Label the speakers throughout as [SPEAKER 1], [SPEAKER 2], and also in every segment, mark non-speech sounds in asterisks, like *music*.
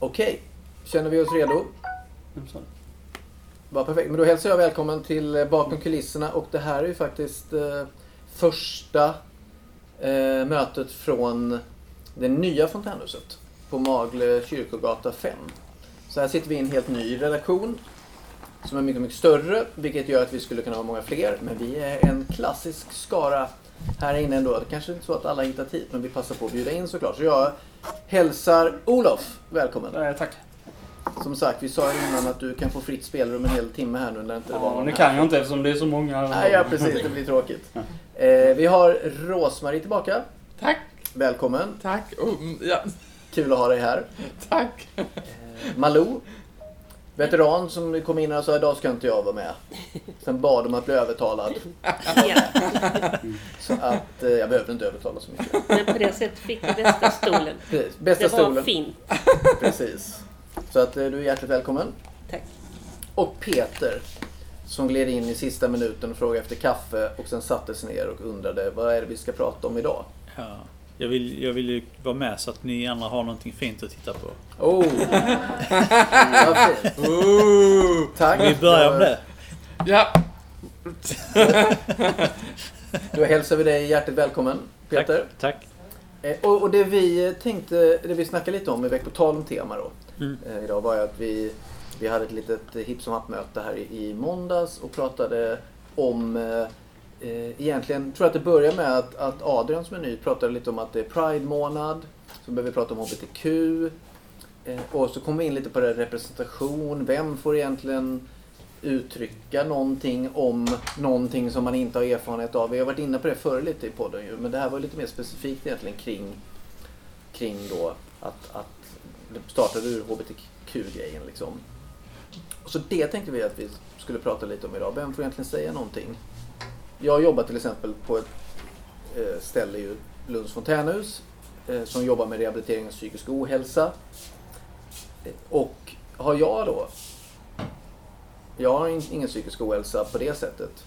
[SPEAKER 1] Okej, känner vi oss redo? Vad perfekt. Men då hälsar jag välkommen till eh, Bakom kulisserna och det här är ju faktiskt eh, första eh, mötet från det nya fontänhuset på Magle kyrkogata 5. Så här sitter vi i en helt ny redaktion som är mycket, mycket större, vilket gör att vi skulle kunna ha många fler. Men vi är en klassisk skara här inne ändå. Det kanske inte är så att alla hittat hit, men vi passar på att bjuda in såklart. Så jag hälsar Olof välkommen.
[SPEAKER 2] Eh, tack.
[SPEAKER 1] Som sagt, vi sa innan att du kan få fritt spelrum en hel timme här nu när inte det var
[SPEAKER 2] Ja,
[SPEAKER 1] någon
[SPEAKER 2] nu
[SPEAKER 1] här.
[SPEAKER 2] kan jag inte eftersom det är så många.
[SPEAKER 1] Nej, ja precis. Det blir tråkigt. Eh, vi har Rosmarie tillbaka.
[SPEAKER 3] Tack,
[SPEAKER 1] Välkommen.
[SPEAKER 3] tack. Oh, mm, ja,
[SPEAKER 1] Kul att ha dig här.
[SPEAKER 3] tack.
[SPEAKER 1] Eh, Malou. Veteran som kom in och sa idag ska inte jag vara med. Sen bad om att bli övertalad. *laughs* Så att eh, jag behövde inte övertala så mycket.
[SPEAKER 4] men på det sättet fick du bästa stolen.
[SPEAKER 1] Precis. Bästa
[SPEAKER 4] Det var
[SPEAKER 1] stolen.
[SPEAKER 4] fint. *laughs*
[SPEAKER 1] Precis. Så att eh, du är hjärtligt välkommen.
[SPEAKER 4] Tack.
[SPEAKER 1] Och Peter. Som gled in i sista minuten och frågade efter kaffe och sen satte sig ner och undrade vad är det vi ska prata om idag?
[SPEAKER 5] Ja, jag, vill, jag vill ju vara med så att ni andra har någonting fint att titta på.
[SPEAKER 1] Oh! *laughs*
[SPEAKER 3] Ooh.
[SPEAKER 1] Tack.
[SPEAKER 5] Vi börjar med det.
[SPEAKER 3] Ja, *laughs*
[SPEAKER 1] Då hälsar vi dig hjärtligt välkommen Peter.
[SPEAKER 5] Tack.
[SPEAKER 1] Eh, och, och det vi tänkte, det vi snackade lite om i veck på tal om tema då.
[SPEAKER 5] Mm.
[SPEAKER 1] Eh, idag var ju att vi, vi hade ett litet hipp som happ-möte här i, i måndags och pratade om eh, egentligen, tror jag att det börjar med att, att Adrian som är ny pratade lite om att det är Pride-månad. Så började vi prata om HBTQ. Eh, och så kom vi in lite på det här representation. Vem får egentligen uttrycka någonting om någonting som man inte har erfarenhet av. Vi har varit inne på det förr lite i podden ju, men det här var lite mer specifikt egentligen kring, kring då att, att det startade ur HBTQ-grejen liksom. Så det tänkte vi att vi skulle prata lite om idag. Vem får egentligen säga någonting? Jag jobbar till exempel på ett eh, ställe i Lunds fontänhus eh, som jobbar med rehabilitering av psykisk ohälsa. Eh, och har jag då jag har ingen psykisk ohälsa på det sättet.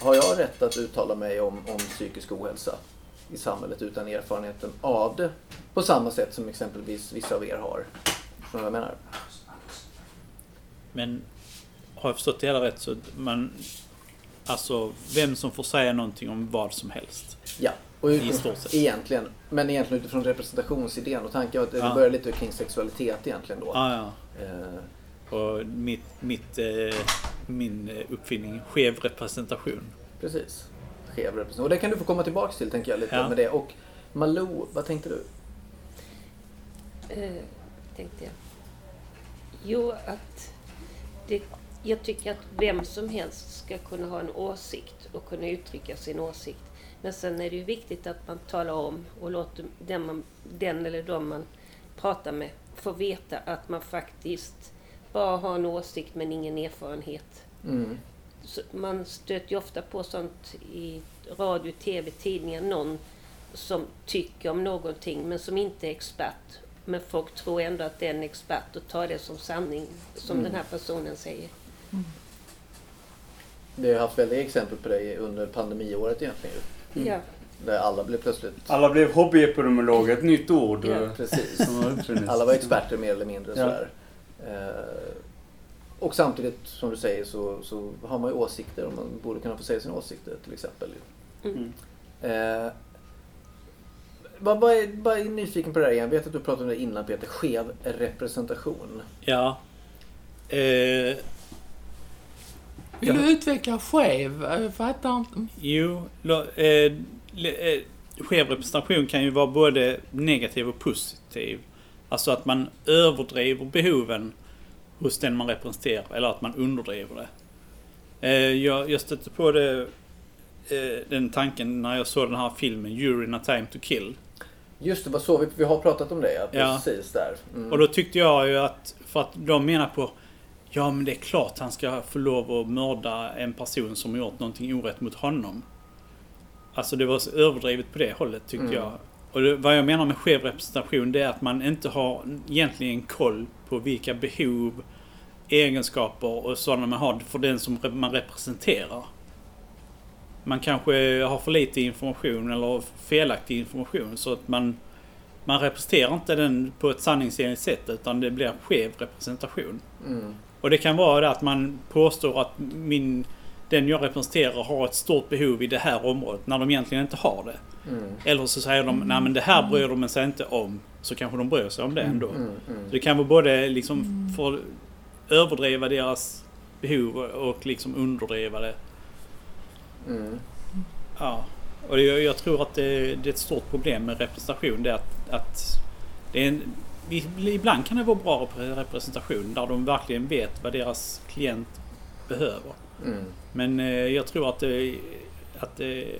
[SPEAKER 1] Har jag rätt att uttala mig om, om psykisk ohälsa i samhället utan erfarenheten av det? På samma sätt som exempelvis vissa av er har. Förstår ni vad jag menar?
[SPEAKER 5] Men har jag förstått det hela rätt så man... Alltså vem som får säga någonting om vad som helst.
[SPEAKER 1] Ja, och
[SPEAKER 5] I
[SPEAKER 1] utifrån,
[SPEAKER 5] stort sett.
[SPEAKER 1] egentligen. Men egentligen utifrån representationsidén och tanken det
[SPEAKER 5] Ja.
[SPEAKER 1] börjar lite kring sexualitet egentligen då.
[SPEAKER 5] Ah, ja.
[SPEAKER 1] Eh,
[SPEAKER 5] Och mitt, mitt, eh, min eh, uppfinning, skev representation.
[SPEAKER 1] precis. Skev representation. Och det kan du få komma tillbaks till tänker jag lite
[SPEAKER 5] Ja.
[SPEAKER 1] med det. Och Malou, vad tänkte du?
[SPEAKER 4] Eh, tänkte jag. Jo, att det, jag tycker att vem som helst ska kunna ha en åsikt och kunna uttrycka sin åsikt. Men sen är det ju viktigt att man talar om och låter den, man, den eller de man pratar med få veta att man faktiskt bara har en åsikt men ingen erfarenhet.
[SPEAKER 1] Mm.
[SPEAKER 4] Man stöter ju ofta på sånt i radio, tv, tidningar. Någon som tycker om någonting men som inte är expert. Men folk tror ändå att det är en expert och tar det som sanning, som
[SPEAKER 1] Mm.
[SPEAKER 4] den här personen säger.
[SPEAKER 1] Vi har haft väldigt exempel på det under pandemiåret egentligen.
[SPEAKER 4] Ja,
[SPEAKER 1] Där alla blev plötsligt...
[SPEAKER 2] Alla blev hobbyepidemiologer, ett nytt ord.
[SPEAKER 4] Ja. *laughs*
[SPEAKER 1] Precis. Alla var experter mer eller mindre.
[SPEAKER 2] Ja.
[SPEAKER 1] Sådär. Eh, och samtidigt som du säger så, så har man ju åsikter och man borde kunna få säga sina åsikter till exempel. ju.
[SPEAKER 4] Mm.
[SPEAKER 1] Eh, vad, vad är, bara är nyfiken på det här igen. Jag vet att du pratade om det innan Peter. Skev representation.
[SPEAKER 5] Ja. Eh,
[SPEAKER 3] vill du utveckla skev? Jag fattar inte.
[SPEAKER 5] jo, lo, eh, le- eh, skev representation kan ju vara både negativ och positiv. Alltså att man överdriver behoven hos den man representerar eller att man underdriver det. Eh, jag, jag stötte på det, eh, den tanken när jag såg den här filmen Jury A Time To Kill.
[SPEAKER 1] Just det, vad så vi, vi har pratat om det. Ja,
[SPEAKER 5] Ja.
[SPEAKER 1] precis där. Mm.
[SPEAKER 5] Och då tyckte jag ju att, för att de menar på Ja men det är klart han ska få lov att mörda en person som har gjort någonting orätt mot honom. Alltså det var så överdrivet på det hållet tyckte
[SPEAKER 1] Mm.
[SPEAKER 5] jag. Och det, vad jag menar med skev representation det är att man inte har egentligen koll på vilka behov, egenskaper och sådana man har för den som man representerar. Man kanske har för lite information eller felaktig information så att man man representerar inte den på ett sanningsenligt sätt utan det blir skev representation.
[SPEAKER 1] Mm.
[SPEAKER 5] Och det kan vara att man påstår att min, den jag representerar har ett stort behov i det här området när de egentligen inte har det.
[SPEAKER 1] Mm.
[SPEAKER 5] Eller så säger de nej men det här bryr de sig inte om. Så kanske de bryr sig om det ändå.
[SPEAKER 1] Mm. Mm.
[SPEAKER 5] Det kan vara både liksom för att överdriva deras behov och liksom underdriva det.
[SPEAKER 1] Mm.
[SPEAKER 5] Ja. Och det, jag tror att det, det är ett stort problem med representation. Det är att, att det är en, ibland kan det vara bra representation där de verkligen vet vad deras klient behöver.
[SPEAKER 1] Mm.
[SPEAKER 5] Men eh, jag tror att det, att det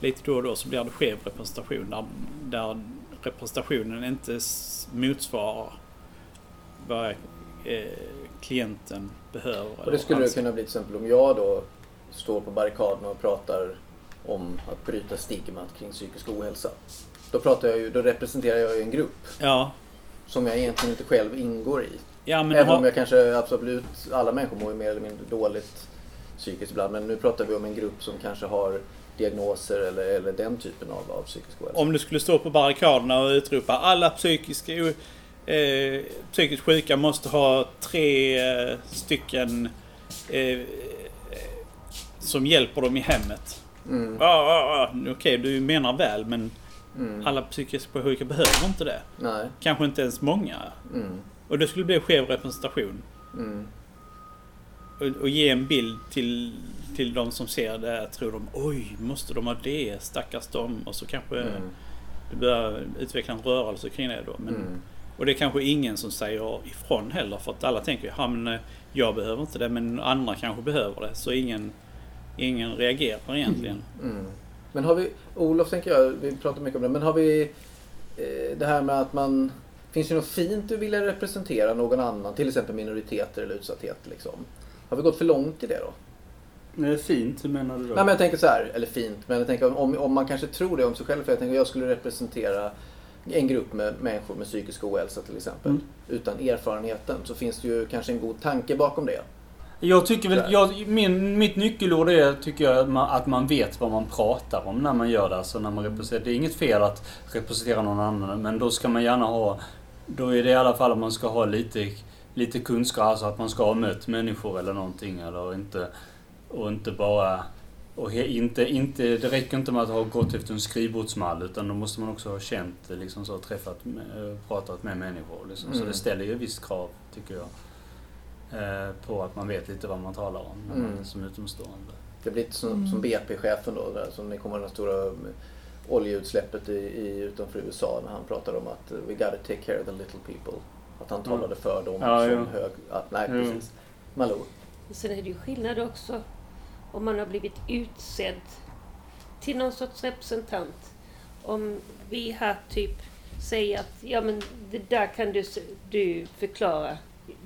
[SPEAKER 5] lite då och då så blir det skev representation där, där representationen inte motsvarar vad eh, klienten behöver.
[SPEAKER 1] Och det skulle det kunna bli till exempel om jag då står på barrikaderna och pratar om att bryta stigmat kring psykisk ohälsa. Då, pratar jag ju, då representerar jag ju en grupp
[SPEAKER 5] Ja,
[SPEAKER 1] som jag egentligen inte själv ingår i.
[SPEAKER 5] ja men
[SPEAKER 1] Även
[SPEAKER 5] har,
[SPEAKER 1] om jag kanske absolut, alla människor mår ju mer eller mindre dåligt psykiskt ibland. Men nu pratar vi om en grupp som kanske har diagnoser eller, eller den typen av, av psykisk ohälsa.
[SPEAKER 5] om du skulle stå på barrikaderna och utropa alla psykiska, eh, psykiskt sjuka måste ha tre eh, stycken eh, som hjälper dem i hemmet.
[SPEAKER 1] Mm,
[SPEAKER 5] Ah, ah, ah. Okej, du menar väl men
[SPEAKER 1] mm,
[SPEAKER 5] alla psykiskt sjuka behöver inte det.
[SPEAKER 1] nej,
[SPEAKER 5] Kanske inte ens många.
[SPEAKER 1] mm,
[SPEAKER 5] Och det skulle bli skev representation.
[SPEAKER 1] mm,
[SPEAKER 5] Och, och ge en bild till, till de som ser det. Tror de oj, måste de ha det? Stackars dem. Och så kanske
[SPEAKER 1] mm,
[SPEAKER 5] det börjar utveckla en rörelse kring det då. Men,
[SPEAKER 1] mm,
[SPEAKER 5] Och det är kanske ingen som säger ifrån heller. För att alla tänker ja men eh, jag behöver inte det men andra kanske behöver det. Så ingen, ingen reagerar egentligen.
[SPEAKER 1] mm. Men har vi, Olof tänker jag, vi pratar mycket om det, men har vi eh, det här med att man Finns det något fint du vill representera någon annan, till exempel minoriteter eller utsatthet liksom? Har vi gått för långt i det då?
[SPEAKER 2] Är fint, hur menar du då?
[SPEAKER 1] Nej men jag tänker så här, eller fint, men jag tänker om, om man kanske tror det om sig själv. För jag tänker jag skulle representera en grupp med människor med psykisk ohälsa till exempel.
[SPEAKER 2] Mm.
[SPEAKER 1] Utan erfarenheten så finns det ju kanske en god tanke bakom det.
[SPEAKER 2] Jag tycker väl, jag, min, mitt nyckelord är tycker jag att man, att man vet vad man pratar om när man gör det. Alltså när man representerar. Det är inget fel att representera någon annan, men då ska man gärna ha, då är det i alla fall att man ska ha lite, lite kunskap, alltså att man ska ha mött människor eller någonting. Eller inte, och inte bara, och inte, inte, det räcker inte med att ha gått efter en skrivbordsmall, utan då måste man också ha känt, liksom så, träffat, pratat med människor. Liksom. Så
[SPEAKER 1] Mm.
[SPEAKER 2] det ställer ju visst krav, tycker jag. Eh, på att man vet lite vad man talar om när man
[SPEAKER 1] Mm.
[SPEAKER 2] är som utomstående.
[SPEAKER 1] Det blir lite som,
[SPEAKER 3] Mm.
[SPEAKER 1] som BP-chefen då, där, som ni kommer ihåg det stora oljeutsläppet i, i, utanför USA när han pratade om att uh, we gotta take care of the little people. Att han
[SPEAKER 2] Mm.
[SPEAKER 1] talade för dem
[SPEAKER 2] Ja,
[SPEAKER 1] som
[SPEAKER 2] jo.
[SPEAKER 1] hög... Att, nej,
[SPEAKER 2] Jo.
[SPEAKER 1] precis. Malou.
[SPEAKER 4] Sen är det ju skillnad också om man har blivit utsedd till någon sorts representant. Om vi här typ säger att ja men det där kan du, du förklara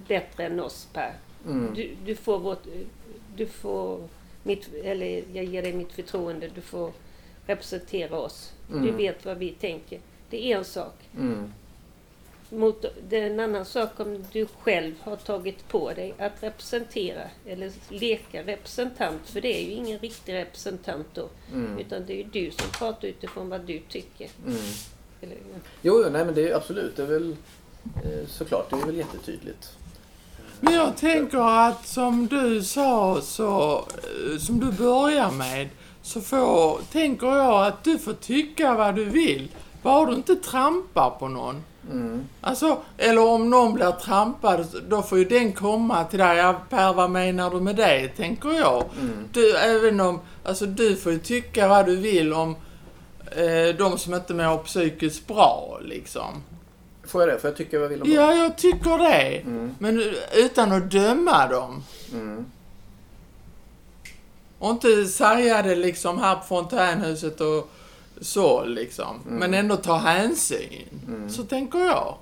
[SPEAKER 4] bättre än oss Per.
[SPEAKER 1] Mm.
[SPEAKER 4] Du, du får vårt, du får mitt, eller jag ger dig mitt förtroende, du får representera oss. Du
[SPEAKER 1] Mm.
[SPEAKER 4] vet vad vi tänker. Det är en sak.
[SPEAKER 1] Mm.
[SPEAKER 4] Mot, det är en annan sak om du själv har tagit på dig att representera eller leka representant. För det är ju ingen riktig representant då.
[SPEAKER 1] Mm.
[SPEAKER 4] Utan det är ju du som pratar utifrån vad du tycker.
[SPEAKER 1] Mm.
[SPEAKER 4] Eller,
[SPEAKER 1] Jo, jo, nej men det är absolut, det är väl såklart, det är väl jättetydligt.
[SPEAKER 3] Men jag tänker att som du sa, så, eh, som du börjar med, så får, tänker jag att du får tycka vad du vill. Bara du inte trampar på någon.
[SPEAKER 1] Mm.
[SPEAKER 3] Alltså, eller om någon blir trampad, då får ju den komma till dig. Ja, Per, vad menar du med det? Tänker jag.
[SPEAKER 1] Mm.
[SPEAKER 3] Du, även om, alltså du får ju tycka vad du vill om eh, de som inte mår psykiskt bra, liksom.
[SPEAKER 1] Får jag det? Får jag tycka vad jag vill om
[SPEAKER 3] Ja, jag tycker det.
[SPEAKER 1] Mm.
[SPEAKER 3] Men utan att döma dem.
[SPEAKER 1] Mm.
[SPEAKER 3] Och inte säga det liksom här på fontänhuset och så liksom.
[SPEAKER 1] Mm.
[SPEAKER 3] Men ändå ta hänsyn.
[SPEAKER 1] Mm.
[SPEAKER 3] Så tänker jag.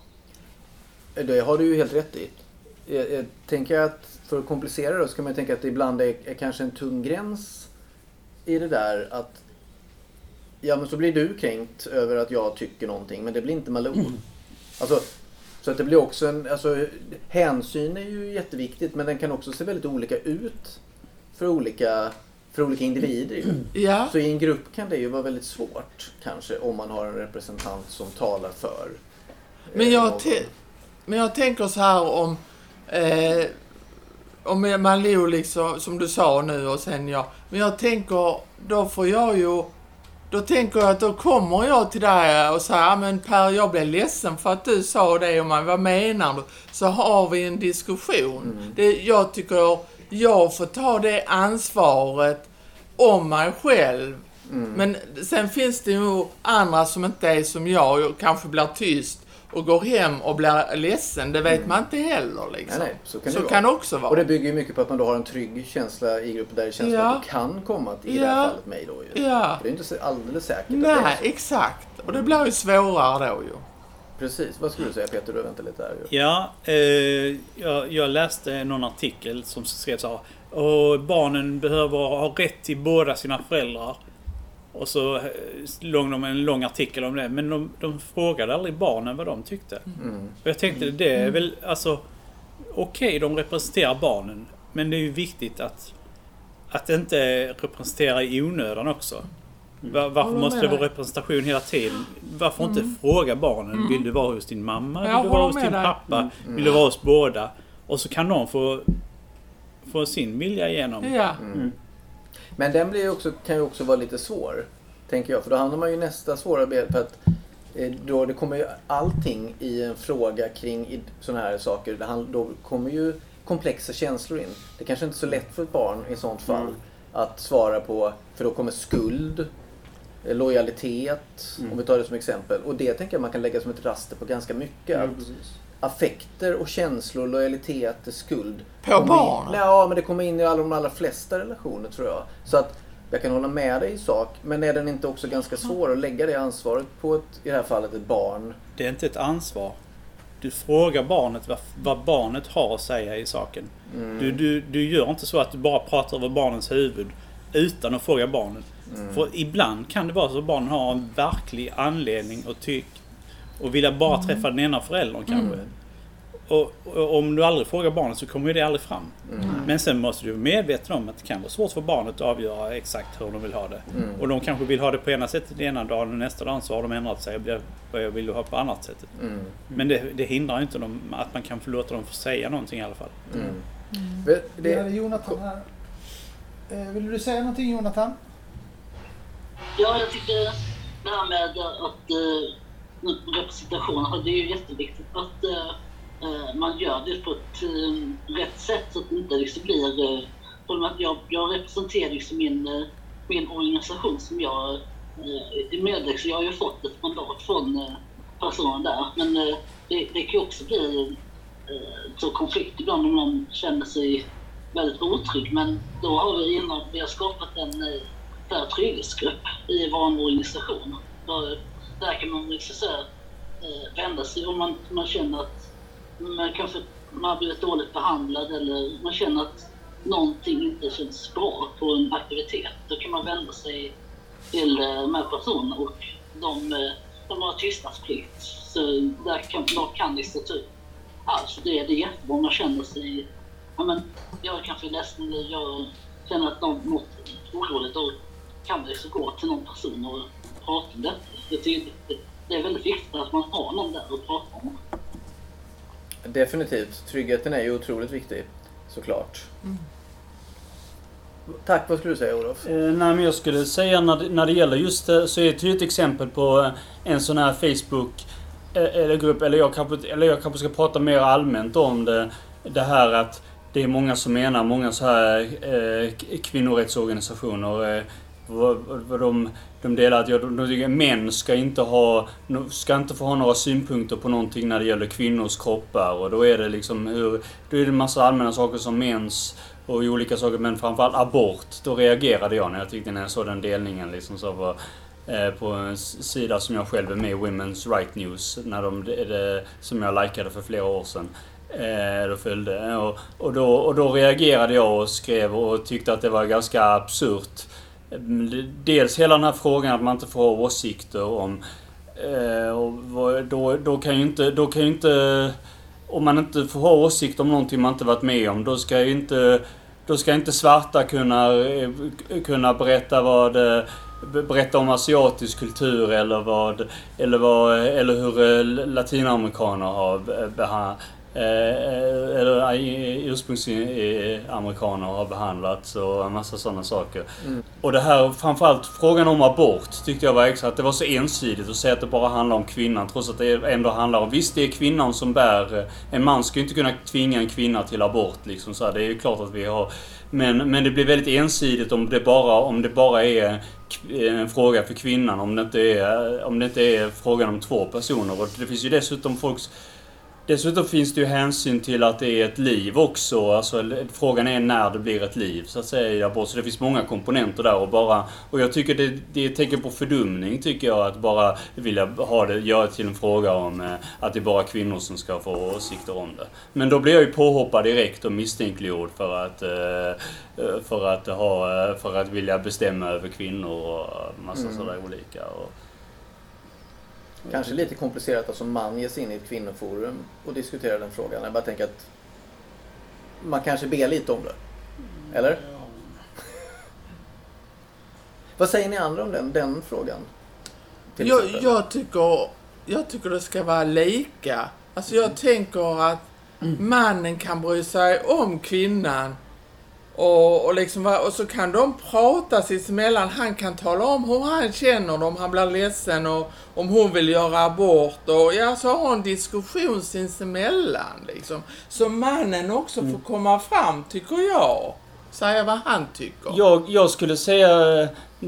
[SPEAKER 1] Det har du ju helt rätt i. Jag, jag tänker att för att komplicera det så kan man tänka att det ibland är, är kanske en tung gräns i det där att Ja men så blir du kränkt över att jag tycker någonting men det blir inte Malou. Alltså, så att det blir också en, alltså hänsyn är ju jätteviktigt men den kan också se väldigt olika ut för olika för olika individer.
[SPEAKER 3] Ja,
[SPEAKER 1] Så i en grupp kan det ju vara väldigt svårt kanske om man har en representant som talar för. eh,
[SPEAKER 3] men jag,
[SPEAKER 1] någon.
[SPEAKER 3] te- men jag tänker så här om... Eh, om Malou liksom, som du sa nu och sen jag. Men jag tänker, då får jag ju... Då tänker jag att då kommer jag till dig och säger, "Ja, men Per, jag blev ledsen för att du sa det och man, vad menar du? Så har vi en diskussion. Det, jag tycker jag får ta det ansvaret om mig själv. Men sen finns det ju andra som inte är som jag och kanske blir tyst och går hem och blir ledsen. Det vet man inte heller liksom.
[SPEAKER 1] Nej, nej, så kan det
[SPEAKER 3] så
[SPEAKER 1] vara.
[SPEAKER 3] kan det också vara.
[SPEAKER 1] Och det bygger ju mycket på att man då har en trygg känsla i gruppen där det känns som
[SPEAKER 3] Ja.
[SPEAKER 1] att du kan komma i det
[SPEAKER 3] Ja.
[SPEAKER 1] här fallet, mig då ju.
[SPEAKER 3] Ja.
[SPEAKER 1] För det är inte så alldeles säkert att det är
[SPEAKER 3] Nej, exakt. Och det blir ju svårare då ju.
[SPEAKER 1] Precis. Vad skulle du säga Peter? Du väntar lite där ju.
[SPEAKER 5] Ja, eh, jag, jag läste någon artikel som skrev så här. Och barnen behöver ha rätt till båda sina föräldrar. Och så eh, låg de en lång artikel om det. Men de, de frågade aldrig barnen vad de tyckte.
[SPEAKER 1] Mm.
[SPEAKER 5] Och jag tänkte det är väl alltså... Okej, de representerar barnen. Men det är ju viktigt att, att inte representera i onödan också. Va- Varför
[SPEAKER 3] Håller
[SPEAKER 5] måste det vara representation hela tiden? Varför inte fråga barnen? Vill du vara hos din mamma? Vill du vara hos din pappa? Vill du vara hos båda? Och så kan någon få, få sin vilja igenom.
[SPEAKER 3] Ja.
[SPEAKER 1] Men den blir också, kan ju också vara lite svår. Tänker jag. För då hamnar man ju nästa svåra. För att eh, då det kommer ju allting i en fråga kring sådana här saker. Då kommer ju komplexa känslor in. Det kanske inte är så lätt för ett barn i sånt fall att svara på. För då kommer skuld, eh, lojalitet, om vi tar det som exempel. Och det tänker jag man kan lägga som ett raster på ganska mycket. att affekter och känslor, lojalitet, skuld.
[SPEAKER 3] På
[SPEAKER 1] kommer in-
[SPEAKER 3] barnet?
[SPEAKER 1] Ja, men det kommer in i alla de allra flesta relationer tror jag. Så att jag kan hålla med dig i sak. Men är den inte också ganska svår att lägga det ansvaret på ett, i det här fallet ett barn?
[SPEAKER 5] Det är inte ett ansvar. Du frågar barnet vad, vad barnet har att säga i saken. Du, du, du gör inte så att du bara pratar över barnens huvud utan att fråga barnen. För ibland kan det vara så att barnen har en verklig anledning att tycka och vilja bara träffa den ena föräldern kanske. Och, och om du aldrig frågar barnet så kommer ju det aldrig fram. Men sen måste du vara medveten om att det kan vara svårt för barnet att avgöra exakt hur de vill ha det. Och de kanske vill ha det på ena sättet ena dagen och nästa dag så har de ändrat sig och blir- börjar vill ha på annat sätt.
[SPEAKER 1] Mm.
[SPEAKER 5] Men det, det hindrar inte dem att man kan få låta dem få säga någonting i alla fall.
[SPEAKER 1] Det,
[SPEAKER 6] Vi hade
[SPEAKER 1] det,
[SPEAKER 6] Jonathan här. Eh, Vill du säga någonting Jonathan?
[SPEAKER 7] Ja, jag tycker det här med att representation, det är ju jätteviktigt att eh, eh man gör det på ett eh, rätt sätt så att det inte liksom blir... Eh, jag, jag representerar liksom min, eh, min organisation som jag eh, är medlem så jag har ju fått ett mandat från eh, personen där. Men det, det kan ju också bli så konflikt ibland om någon känner sig väldigt otrygg. Men då har vi innan vi har skapat en eh, trygghetsgrupp i vår organisation. Där, där kan man liksom så här, eh, vända sig om man, man känner att man kanske man har blivit dåligt behandlad eller man känner att någonting inte känns bra på en aktivitet. Då kan man vända sig till eh, de här personerna och de, eh, de har tystnadsplikt. Så där kan, de kan lista ut allt. Det, det är jättebra om man känner sig ja, men jag är kanske ledsen eller jag känner att något är oroligt. Då kan man liksom gå till någon person och prata om detta. Jag tycker det, det är väldigt viktigt att man har någon där att prata om.
[SPEAKER 1] definitivt. Tryggheten är ju otroligt viktig. Såklart. Tack. Vad skulle du säga Olof?
[SPEAKER 2] Eh, nej, men jag skulle säga när det, när det gäller just det så är det ett exempel på eh, en sån här Facebook eh, eller grupp, eller jag, kanske, eller jag kanske ska prata mer allmänt om det. Det här att det är många som menar, många så här eh, kvinnorättsorganisationer eh, vad, vad de, de delar att jag, de, tycker att män ska inte ha, ska inte få ha några synpunkter på någonting när det gäller kvinnors kroppar och då är det liksom hur, då är det en massa allmänna saker som mens och olika saker men framförallt abort. Då reagerade jag när jag tyckte när jag såg den delningen liksom så var eh, på en sida som jag själv är med i, Women's Right News, när de, det, som jag likade för flera år sedan. Eh, då följde. Och, och, då, och då reagerade jag och skrev och tyckte att det var ganska absurt. Dels hela den här frågan att man inte får ha åsikter om... Eh, och då, då kan ju inte... Då kan ju inte om man inte får ha åsikter om någonting man inte varit med om, då ska ju inte då ska inte svarta kunna, eh, kunna berätta vad eh, berätta om asiatisk kultur eller vad eller, vad, eller hur latinamerikaner har behandlat eller ursprungsamerikaner har behandlats och en massa sådana saker. Mm. Och det här, framförallt frågan om abort tyckte jag var extra, att det var så ensidigt att säga att det bara handlar om kvinnan trots att det ändå handlar om, visst det är kvinnan som bär, en man ska ju inte kunna tvinga en kvinna till abort liksom så här, Det är ju klart att vi har men, men det blir väldigt ensidigt om det bara, om det bara är en fråga för kvinnan. Om det, inte är, om det inte är frågan om två personer. Och det finns ju dessutom folks Dessutom finns det ju hänsyn till att det är ett liv också. Alltså, frågan är när det blir ett liv, så att säga. Så det finns många komponenter där och bara... Och jag tycker det, det är ett tecken på fördumning, tycker jag, att bara vilja ha det, göra till en fråga om eh, att det är bara kvinnor som ska få åsikter om det. Men då blir jag ju påhoppad direkt och misstänkliggjord för att... Eh, eh för att ha... För att vilja bestämma över kvinnor och massa mm. sådär olika. Och,
[SPEAKER 1] Kanske lite komplicerat att som man ge sig in i ett kvinnoforum och diskutera den frågan. Jag bara tänker att man kanske ber lite om det. Eller? Vad säger ni andra om den, den frågan?
[SPEAKER 3] Jag, jag, tycker, jag tycker det ska vara lika. Alltså jag mm. tänker att mannen kan bry sig om kvinnan och, och, liksom, och så kan de prata sinsemellan. Han kan tala om hur han känner om han blir ledsen och om hon vill göra abort. Och ja, så ha en diskussion sinsemellan liksom. Så mannen också får mm. komma fram, tycker jag. Säga vad han tycker.
[SPEAKER 2] Jag, jag skulle säga,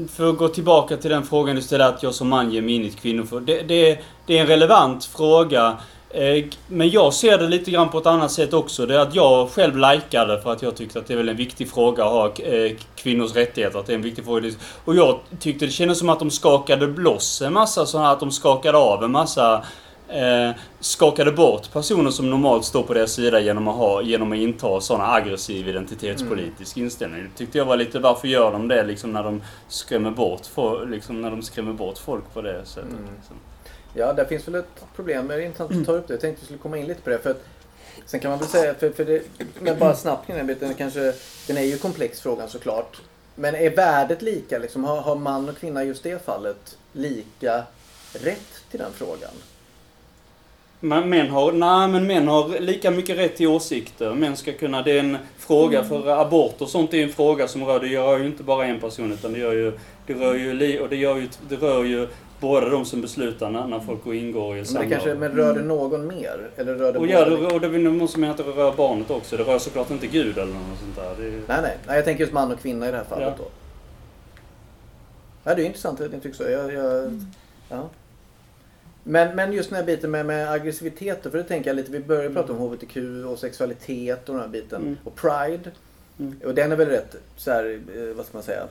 [SPEAKER 2] för att gå tillbaka till den frågan du ställde, att jag som man ger mig in i ett kvinnoförbund. Det, det, det är en relevant fråga. Eh, men jag ser det lite grann på ett annat sätt också. Det är att jag själv likade för att jag tyckte att det är väl en viktig fråga att ha eh, kvinnors rättigheter. Att det är en viktig fråga. Och jag tyckte det kändes som att de skakade loss en massa sådana att de skakade av en massa eh, skakade bort personer som normalt står på deras sida genom att, ha, genom att inta sådana aggressiv identitetspolitisk mm. inställning. Det tyckte jag var lite, varför gör de det liksom när de skrämmer bort, liksom, när de skrämmer bort folk på det sättet? Mm. Liksom.
[SPEAKER 1] Ja, där finns väl ett problem. Det är intressant att du tar upp det. Jag tänkte att vi skulle komma in lite på det. För att, sen kan man väl säga, för, för det, men bara snabbt kring den biten, kanske, den är ju komplex frågan såklart. Men är värdet lika? Liksom, har, har man och kvinna just det fallet lika rätt till den frågan?
[SPEAKER 2] Men män har, nej, men män har lika mycket rätt till åsikter. Män ska kunna, det är en fråga mm. för abort och sånt är en fråga som rör, det gör ju inte bara en person utan det gör ju, det rör ju, och det gör ju, det rör ju båda de som beslutar när, när folk ingår i
[SPEAKER 1] samlag. Men, kanske, men rör det någon mer? Eller rör det
[SPEAKER 2] och ja, det, och det måste man att det rör barnet också. Det rör såklart inte Gud eller något sånt där. Är...
[SPEAKER 1] Nej, nej, nej. Jag tänker just man och kvinna i det här fallet ja. då. Ja, det är intressant att ni tycker så. Jag, jag, mm. ja. Men, men just den här biten med, med aggressiviteten, för det tänker jag lite, vi började prata om HBTQ och sexualitet och den här biten. Mm. Och Pride. Mm. Och den är väl rätt, så här, eh, vad ska man säga,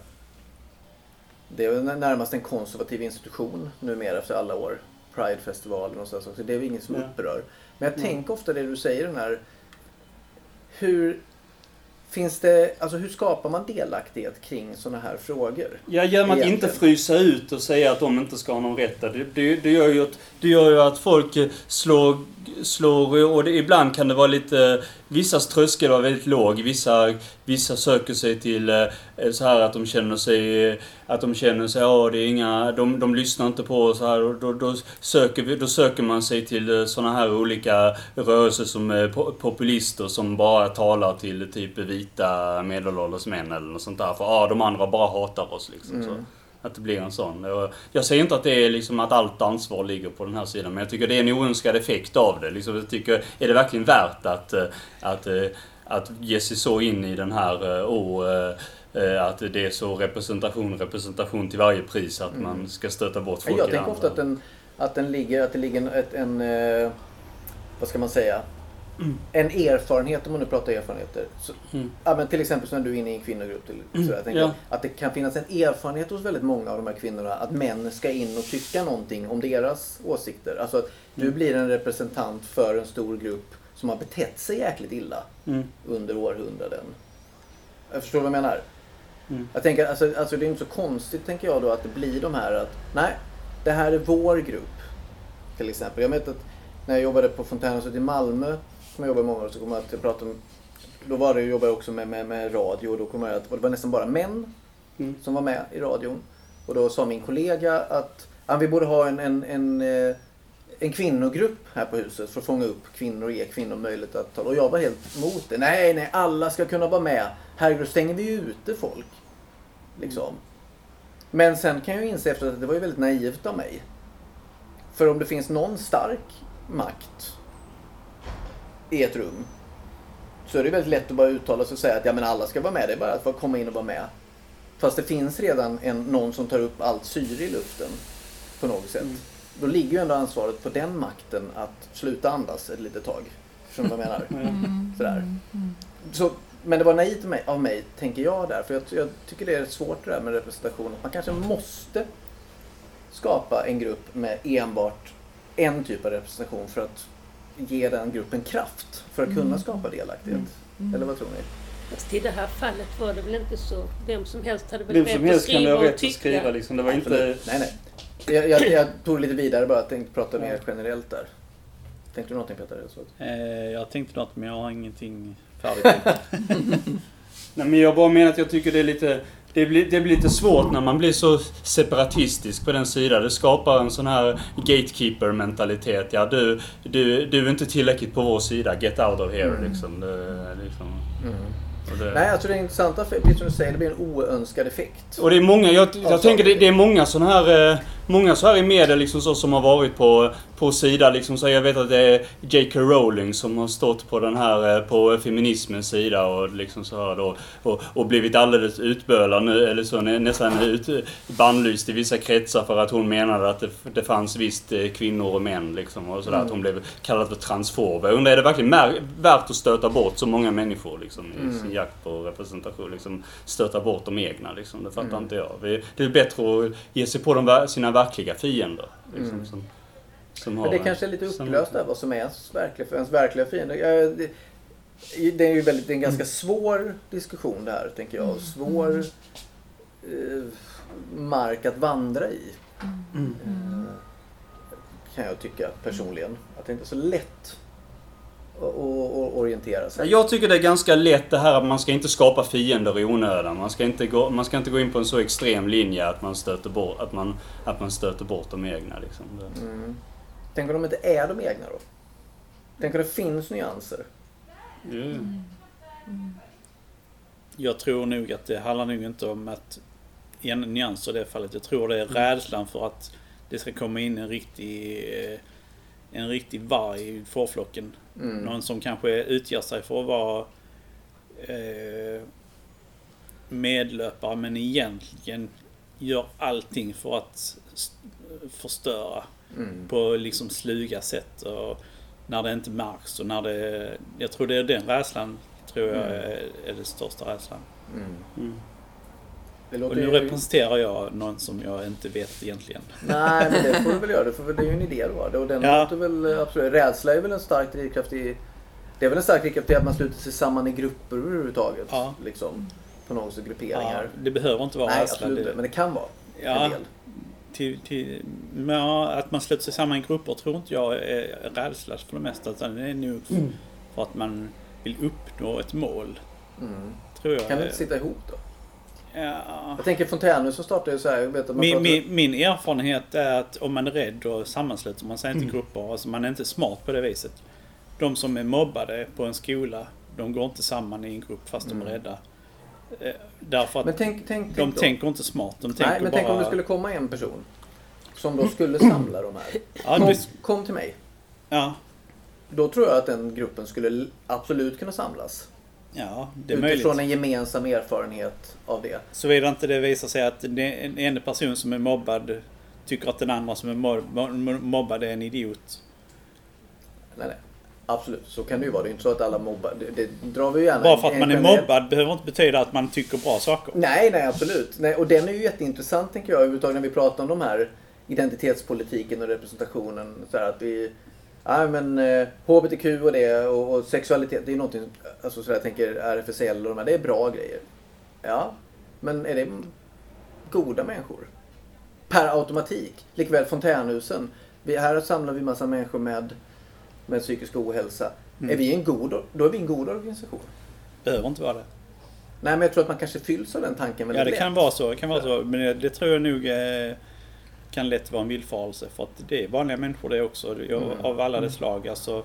[SPEAKER 1] det är närmast en konservativ institution numera efter alla år. Pride-festivalen och så. Så det är inget som upprör. Men jag tänker ofta det du säger den här... Hur Finns det, alltså hur skapar man delaktighet kring sådana här frågor?
[SPEAKER 2] Ja, genom att inte frysa ut och säga att de inte ska ha någon rätt. Det, det, det, gör, ju att, det gör ju att folk slår slår och det, ibland kan det vara lite... Vissas tröskel var väldigt låg. Vissa, vissa söker sig till eh, så här att de känner sig... Att de känner sig, ja det är inga... De, de lyssnar inte på oss här och då, då, söker, då söker man sig till eh, såna här olika rörelser som eh, populister som bara talar till typ vita medelålders män eller något sånt där. För ah, de andra bara hatar oss liksom. Mm. Så. Att det blir en sån. Jag säger inte att det är liksom att allt ansvar ligger på den här sidan, men jag tycker det är en oönskad effekt av det. Liksom jag tycker, är det verkligen värt att, eh, att, eh, att ge sig så in i den här och eh, att det är så representation, representation till varje pris att mm. man ska stöta bort folk
[SPEAKER 1] Jag tänker ofta att den, att den ligger, att det ligger ett, en, vad ska man säga, en erfarenhet, om man nu pratar erfarenheter. Så, mm. ja, men till exempel när du är inne i en kvinnogrupp. Till, så mm. jag tänker ja. Att det kan finnas en erfarenhet hos väldigt många av de här kvinnorna att män ska in och tycka någonting om deras åsikter. Alltså att du mm. blir en representant för en stor grupp som har betett sig jäkligt illa mm. under århundraden. Jag förstår vad jag menar? Mm. Jag tänker, alltså, alltså det är inte så konstigt tänker jag då att det blir de här att nej, det här är vår grupp. Till exempel. Jag vet att när jag jobbade på Fontänhuset i Malmö som jag jobbar med många år så kommer jag att prata om då var det, jobbade jag också med, med, med radio och då kom jag att det var nästan bara män
[SPEAKER 2] Mm.
[SPEAKER 1] som var med i radion. Och då sa min kollega att ja, vi borde ha en, en, en, eh, en kvinnogrupp här på huset för att fånga upp kvinnor och ge kvinnor möjlighet att tala. Och jag var helt emot det. Nej, nej, alla ska kunna vara med. Herregud, då stänger vi ju ute folk. Liksom. Men sen kan jag ju inse efter att det var ju väldigt naivt av mig. För om det finns någon stark makt i ett rum så är det väldigt lätt att bara uttala sig och säga att ja, men alla ska vara med. Det är bara att komma in och vara med. Fast det finns redan en, någon som tar upp allt syre i luften på något sätt. Då ligger ju ändå ansvaret på den makten att sluta andas ett litet tag. Förstår ni vad jag menar? *laughs* Sådär. Så, men det var naivt av mig, av mig, tänker jag där. För jag, jag tycker det är svårt det där med representation. Man kanske måste skapa en grupp med enbart en typ av representation för att ge den gruppen kraft för att kunna skapa delaktighet. Eller vad tror ni?
[SPEAKER 4] Fast i det här fallet var det väl inte så. Vem som helst hade väl
[SPEAKER 2] Vem
[SPEAKER 4] rätt
[SPEAKER 2] som
[SPEAKER 4] att
[SPEAKER 2] helst kan
[SPEAKER 4] skriva
[SPEAKER 2] ha
[SPEAKER 4] och
[SPEAKER 2] rätt att skriva liksom. Det var inte...
[SPEAKER 1] Absolut. Nej, nej. Jag, jag, jag tog det lite vidare bara. Jag tänkte prata mer generellt där. Tänkte du någonting Peter?
[SPEAKER 5] Eh, jag tänkte något men jag har ingenting färdigt. *laughs*
[SPEAKER 2] Nej men jag bara menar att jag tycker det är lite... Det blir, det blir lite svårt när man blir så separatistisk på den sidan. Det skapar en sån här gatekeeper-mentalitet. Ja, du, du, du är inte tillräckligt på vår sida. Get out of here liksom. Det, liksom. Och det,
[SPEAKER 1] Nej, alltså det intressanta, för- precis som du säger, det blir en oönskad effekt.
[SPEAKER 2] Och det är många, jag,
[SPEAKER 1] Ja,
[SPEAKER 2] jag tänker det, det är många sådana här, eh, många så här i media liksom så som har varit på, på sida liksom så jag vet att det är J.K. Rowling som har stått på den här, eh, på feminismens sida och liksom så här då, och, och blivit alldeles utbölad nu, eller så nä- nästan ut, bannlyst i vissa kretsar för att hon menade att det, det fanns visst eh, kvinnor och män liksom och sådär, att hon blev kallad för transfob. Jag undrar, är det verkligen värt att stöta bort så många människor liksom i sin jakt på representation? Liksom stöta bort de egna liksom, det fattar inte jag. Det är bättre att ge sig på de, sina verkliga fiender. Liksom, som, som har
[SPEAKER 1] det
[SPEAKER 2] en-
[SPEAKER 1] kanske är lite upplöst där, vad som är ens verkliga, ens verkliga fiende. Det, det är ju väldigt, det är en ganska svår diskussion det här, tänker jag. Svår eh, mark att vandra i. Eh, kan jag tycka personligen. Att det inte är så lätt att, att orientera sig.
[SPEAKER 2] Jag tycker det är ganska lätt det här att man ska inte skapa fiender i onödan. Man ska inte gå, man ska inte gå in på en så extrem linje att man stöter bort, att man, att man stöter bort de egna. Liksom.
[SPEAKER 1] Mm. Tänk om de inte är de egna då? Tänk om det finns nyanser?
[SPEAKER 2] Mm.
[SPEAKER 5] Jag tror nog att det handlar nog inte om att en nyanser i det fallet. Jag tror det är rädslan för att det ska komma in en riktig eh, en riktig varg i fårflocken.
[SPEAKER 1] Mm.
[SPEAKER 5] Någon som kanske utger sig för att vara eh, medlöpare men egentligen gör allting för att förstöra
[SPEAKER 1] Mm.
[SPEAKER 5] på liksom sluga sätt. Och när det inte märks och när det... Jag tror det är den rädslan tror jag
[SPEAKER 1] Mm.
[SPEAKER 5] är, är den största rädslan.
[SPEAKER 1] Mm.
[SPEAKER 2] Mm.
[SPEAKER 5] Och nu representerar jag någon som jag inte vet egentligen.
[SPEAKER 1] Nej, men det får du väl göra. Det, väl- det är ju en idé då. Och den
[SPEAKER 5] Ja.
[SPEAKER 1] låter väl eh, absolut. Rädsla är väl en stark drivkraft i... Det är väl en stark drivkraft i att man sluter sig samman i grupper överhuvudtaget.
[SPEAKER 5] Ja.
[SPEAKER 1] Liksom. På något sätt
[SPEAKER 5] Ja,
[SPEAKER 1] grupperingar.
[SPEAKER 5] det behöver inte vara
[SPEAKER 1] Nej,
[SPEAKER 5] rädsla.
[SPEAKER 1] absolut.
[SPEAKER 5] Det,
[SPEAKER 1] Men det kan vara
[SPEAKER 5] Ja.
[SPEAKER 1] en del.
[SPEAKER 5] till, till, men ja, att man sluter sig samman i grupper tror inte jag är rädsla för det mesta. Utan det är nog för att man vill uppnå ett mål.
[SPEAKER 1] Mm.
[SPEAKER 5] Tror jag.
[SPEAKER 1] Kan vi inte sitta ihop då?
[SPEAKER 5] Ja.
[SPEAKER 1] Jag tänker Fontänhus som startade ju så här. Jag vet att man
[SPEAKER 5] Min, min, min erfarenhet är att om man är rädd då sammansluter man sig inte
[SPEAKER 1] Mm.
[SPEAKER 5] grupper. Alltså man är inte smart på det viset. De som är mobbade på en skola, de går inte samman i en grupp fast de är rädda. Eh, Därför att
[SPEAKER 1] Mm. Men tänk, tänk,
[SPEAKER 5] de
[SPEAKER 1] tänk
[SPEAKER 5] tänker inte smart. De tänker
[SPEAKER 1] Nej, men
[SPEAKER 5] bara...
[SPEAKER 1] tänk om det skulle komma en person. Som då skulle samla de här. *clears throat*
[SPEAKER 5] Ja,
[SPEAKER 1] Kom, kom till mig.
[SPEAKER 5] ja,
[SPEAKER 1] Då tror jag att den gruppen skulle absolut kunna samlas.
[SPEAKER 5] Ja, det är möjligt.
[SPEAKER 1] Utifrån en gemensam erfarenhet av det.
[SPEAKER 5] Såvida inte det visar sig att en ena person som är mobbad tycker att den andra som är mob- mo- mobbad är en idiot.
[SPEAKER 1] Nej, nej. Absolut, så kan det ju vara. Det är inte så att alla mobbar. Det, det drar vi gärna.
[SPEAKER 5] Bara för att man är mobbad behöver inte betyda att man tycker bra saker.
[SPEAKER 1] Nej, nej absolut. Nej, och den är ju jätteintressant tänker jag överhuvudtaget när vi pratar om de här identitetspolitiken och representationen. Så här att vi, ja men eh, HBTQ och det och, och sexualitet, det är någonting, alltså så här, jag tänker RFSL och de här, det är bra grejer. Ja, men är det goda människor? Per automatik. Likväl fontänhusen. Vi, här samlar vi massa människor med, med psykisk ohälsa. Är vi en god, då är vi en god organisation.
[SPEAKER 5] behöver inte vara det.
[SPEAKER 1] Nej, men jag tror att man kanske fylls av den tanken väldigt
[SPEAKER 5] Ja, det
[SPEAKER 1] lätt.
[SPEAKER 5] kan vara så. Det kan vara så. Men det, det tror jag nog eh, kan lätt vara en villfarelse. För att det är vanliga människor det också.
[SPEAKER 1] Mm.
[SPEAKER 5] Av alla dess slag. Alltså,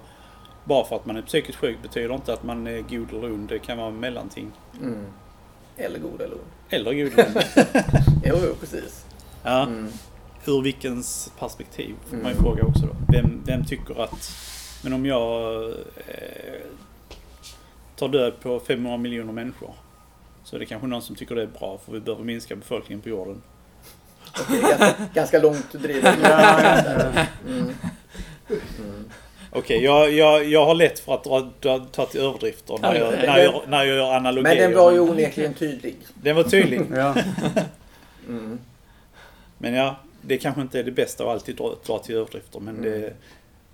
[SPEAKER 5] bara för att man är psykiskt sjuk betyder inte att man är god eller ond. Det kan vara mellanting.
[SPEAKER 1] Mm. Eller god eller ond.
[SPEAKER 5] Eller god eller ond. *laughs*
[SPEAKER 1] Jo, jo, precis.
[SPEAKER 5] Ja.
[SPEAKER 1] Mm.
[SPEAKER 5] Ur vilkens perspektiv får man ju
[SPEAKER 1] Mm.
[SPEAKER 5] fråga också då. Vem, vem tycker att... Men om jag eh, tar död på 500 miljoner människor. Så är det kanske någon som tycker det är bra för vi behöver minska befolkningen på jorden.
[SPEAKER 1] Ganska, ganska långt drivet. Mm. Mm.
[SPEAKER 5] Okej, jag, jag, jag har lätt för att dra, dra, ta till överdrifter när jag, när jag, när jag gör analogier.
[SPEAKER 1] Men den var ju onekligen tydlig.
[SPEAKER 5] Den var tydlig. *laughs*
[SPEAKER 2] Ja.
[SPEAKER 1] Mm.
[SPEAKER 5] Men ja, det kanske inte är det bästa att alltid dra, dra till överdrifter. Men
[SPEAKER 1] Mm.
[SPEAKER 5] det,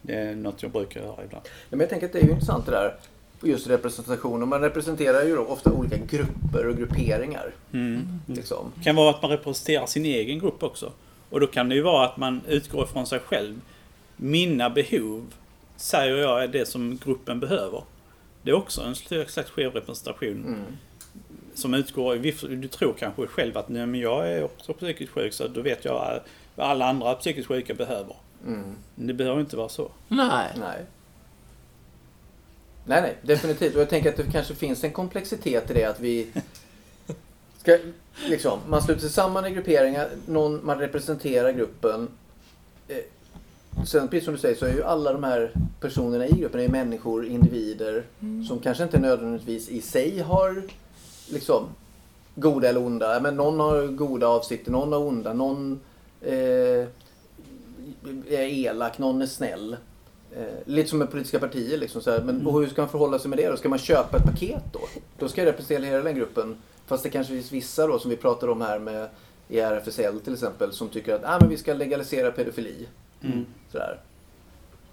[SPEAKER 5] det är något jag brukar göra ibland.
[SPEAKER 1] Ja, men jag tänker att det är ju intressant det där. Just representation. Och Man representerar ju då ofta olika grupper och grupperingar.
[SPEAKER 5] Mm.
[SPEAKER 1] Liksom.
[SPEAKER 5] Det kan vara att man representerar sin egen grupp också. Och då kan det ju vara att man utgår ifrån sig själv. Mina behov säger jag är det som gruppen behöver. Det är också en slags skev representation.
[SPEAKER 1] Mm.
[SPEAKER 5] Som utgår, du tror kanske själv att nej, men jag är också psykiskt sjuk så då vet jag vad alla andra psykiskt sjuka behöver.
[SPEAKER 1] Mm.
[SPEAKER 5] Det behöver inte vara så.
[SPEAKER 3] Nej.
[SPEAKER 1] Nej. Nej, nej, definitivt. Och jag tänker att det kanske finns en komplexitet i det att vi *laughs* ska, liksom, man sluter sig samman i grupperingar, någon, man representerar gruppen. Eh, Sen precis som du säger så är ju alla de här personerna i gruppen är människor, individer som kanske inte nödvändigtvis i sig har liksom goda eller onda. Men någon har goda avsikter, någon har onda, någon eh, är elak, någon är snäll. Eh, lite som med politiska partier. Liksom, så här. Men och hur ska man förhålla sig med det då? Ska man köpa ett paket då? Då ska jag representera hela den gruppen. Fast det kanske finns vissa då som vi pratar om här med i RFSL till exempel som tycker att ah, men vi ska legalisera pedofili.
[SPEAKER 5] Mm.
[SPEAKER 1] Sådär.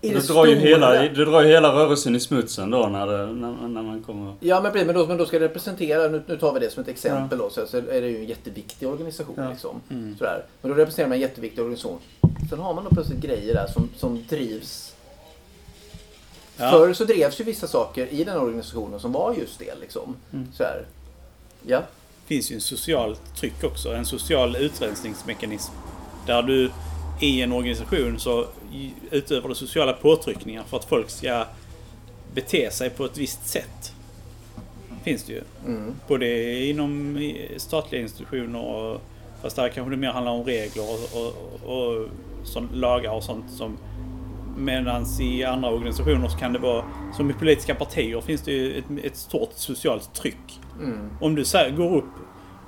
[SPEAKER 2] Det drar, ju hela, det drar ju hela rörelsen i smutsen då när, det, när, när man kommer...
[SPEAKER 1] Ja men precis, men då, men då ska det representera, nu, nu tar vi det som ett exempel då, så, så är det ju en jätteviktig organisation.
[SPEAKER 2] Ja.
[SPEAKER 1] Liksom,
[SPEAKER 5] Mm.
[SPEAKER 1] sådär. Men då representerar man en jätteviktig organisation. Sen har man då plötsligt grejer där som, som drivs.
[SPEAKER 5] Ja.
[SPEAKER 1] Förr så drevs ju vissa saker i den organisationen som var just det. Liksom.
[SPEAKER 5] Mm.
[SPEAKER 1] Sådär. Ja.
[SPEAKER 5] finns ju en socialt tryck också. En social utrensningsmekanism. Där du i en organisation så utövar du sociala påtryckningar för att folk ska bete sig på ett visst sätt. Finns det ju.
[SPEAKER 1] Mm.
[SPEAKER 5] Både inom statliga institutioner och fast där kanske det mer handlar om regler och, och, och sånt, lagar och sånt som Medan i andra organisationer så kan det vara, som i politiska partier finns det ju ett, ett stort socialt tryck.
[SPEAKER 1] Mm.
[SPEAKER 5] Om du går upp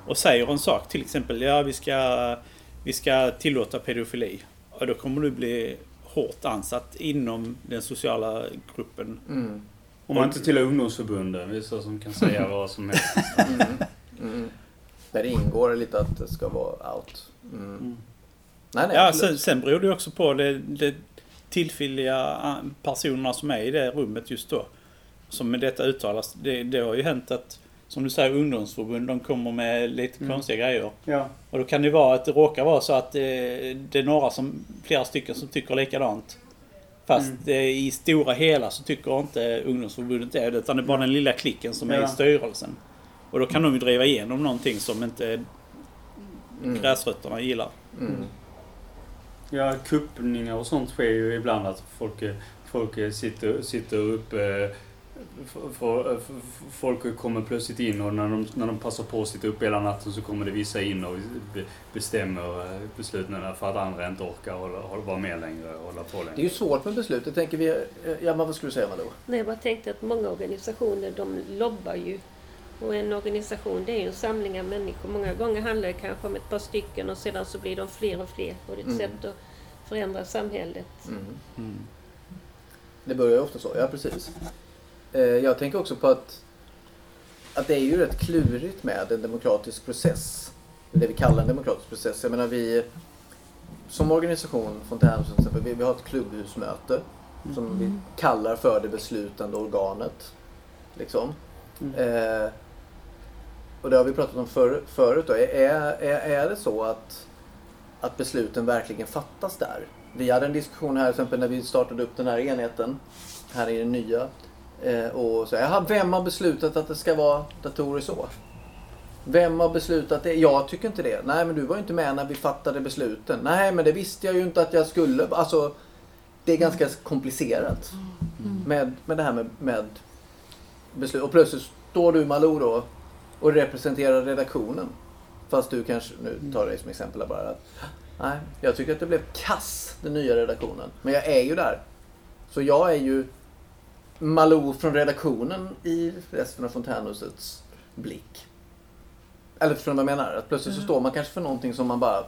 [SPEAKER 5] och säger en sak, till exempel ja vi ska, vi ska tillåta pedofili. Och då kommer du bli hårt ansatt inom den sociala gruppen.
[SPEAKER 1] Mm.
[SPEAKER 2] Om man inte tillhör ungdomsförbunden, vissa som kan säga *laughs* vad som helst.
[SPEAKER 1] Mm. Mm. Där det ingår lite att det ska vara out. Mm.
[SPEAKER 2] Mm.
[SPEAKER 1] Nej, nej,
[SPEAKER 5] Ja, sen, sen beror det också på det, det tillfälliga ah, personerna som är i det rummet just då. Som med detta uttalas. Det, det har ju hänt att, som du säger, ungdomsförbund de kommer med lite
[SPEAKER 2] Mm.
[SPEAKER 5] konstiga grejer.
[SPEAKER 2] Ja.
[SPEAKER 5] Och då kan det vara att det råkar vara så att det, det är några som, flera stycken som tycker likadant. Fast
[SPEAKER 2] Mm.
[SPEAKER 5] det, i stora hela så tycker inte ungdomsförbundet det. Utan det är bara den lilla klicken som är
[SPEAKER 2] Ja.
[SPEAKER 5] i styrelsen. Och då kan de ju driva igenom någonting som inte
[SPEAKER 1] Mm.
[SPEAKER 5] gräsrötterna gillar.
[SPEAKER 1] Mm.
[SPEAKER 2] Ja, kuppningar och sånt sker ju ibland att folk, eh, folk eh, sitter, sitter uppe. f- Folk kommer plötsligt in och när de, när de passar på att sitta uppe hela natten så kommer det vissa in och be- bestämmer eh, besluten för att andra inte orkar hålla, hålla, vara med längre och hålla på
[SPEAKER 1] Det är
[SPEAKER 2] längre.
[SPEAKER 1] ju svårt med beslut. Jag tänker vi... eh, Ja, men vad skulle du säga Malou?
[SPEAKER 4] Nej, jag bara tänkte att många organisationer de lobbar ju. Och en organisation det är ju en samling av människor. Många gånger handlar det kanske om ett par stycken och sedan så blir de fler och fler. Och det är ett
[SPEAKER 1] Mm.
[SPEAKER 4] sätt att förändra samhället.
[SPEAKER 1] Mm.
[SPEAKER 5] Mm.
[SPEAKER 1] Det börjar ju ofta så, ja precis. Eh, Jag tänker också på att, att det är ju rätt klurigt med en demokratisk process. Det vi kallar en demokratisk process. Jag menar vi som organisation, Fontänhuset till exempel, vi, vi har ett klubbhusmöte som vi kallar för det beslutande organet. Liksom.
[SPEAKER 2] Mm.
[SPEAKER 1] Eh, och det har vi pratat om för, förut. Då. Är, är, är det så att, att besluten verkligen fattas där? Vi hade en diskussion här till exempel när vi startade upp den här enheten här i den nya Eh, och så, jaha, vem har beslutat att det ska vara datorer så? Vem har beslutat det? Jag tycker inte det. Nej, men du var ju inte med när vi fattade besluten. Nej, men det visste jag ju inte att jag skulle. Alltså, det är ganska komplicerat med, med det här med, med beslut. Och plötsligt står du Malou då och representerar redaktionen. Fast du kanske, nu tar jag dig som exempel bara. Att, nej, jag tycker att det blev kass, den nya redaktionen. Men jag är ju där. Så jag är ju Malou från redaktionen i resten av fontänhusets blick. Eller förstår vad jag menar? Att plötsligt så står man kanske för någonting som man bara...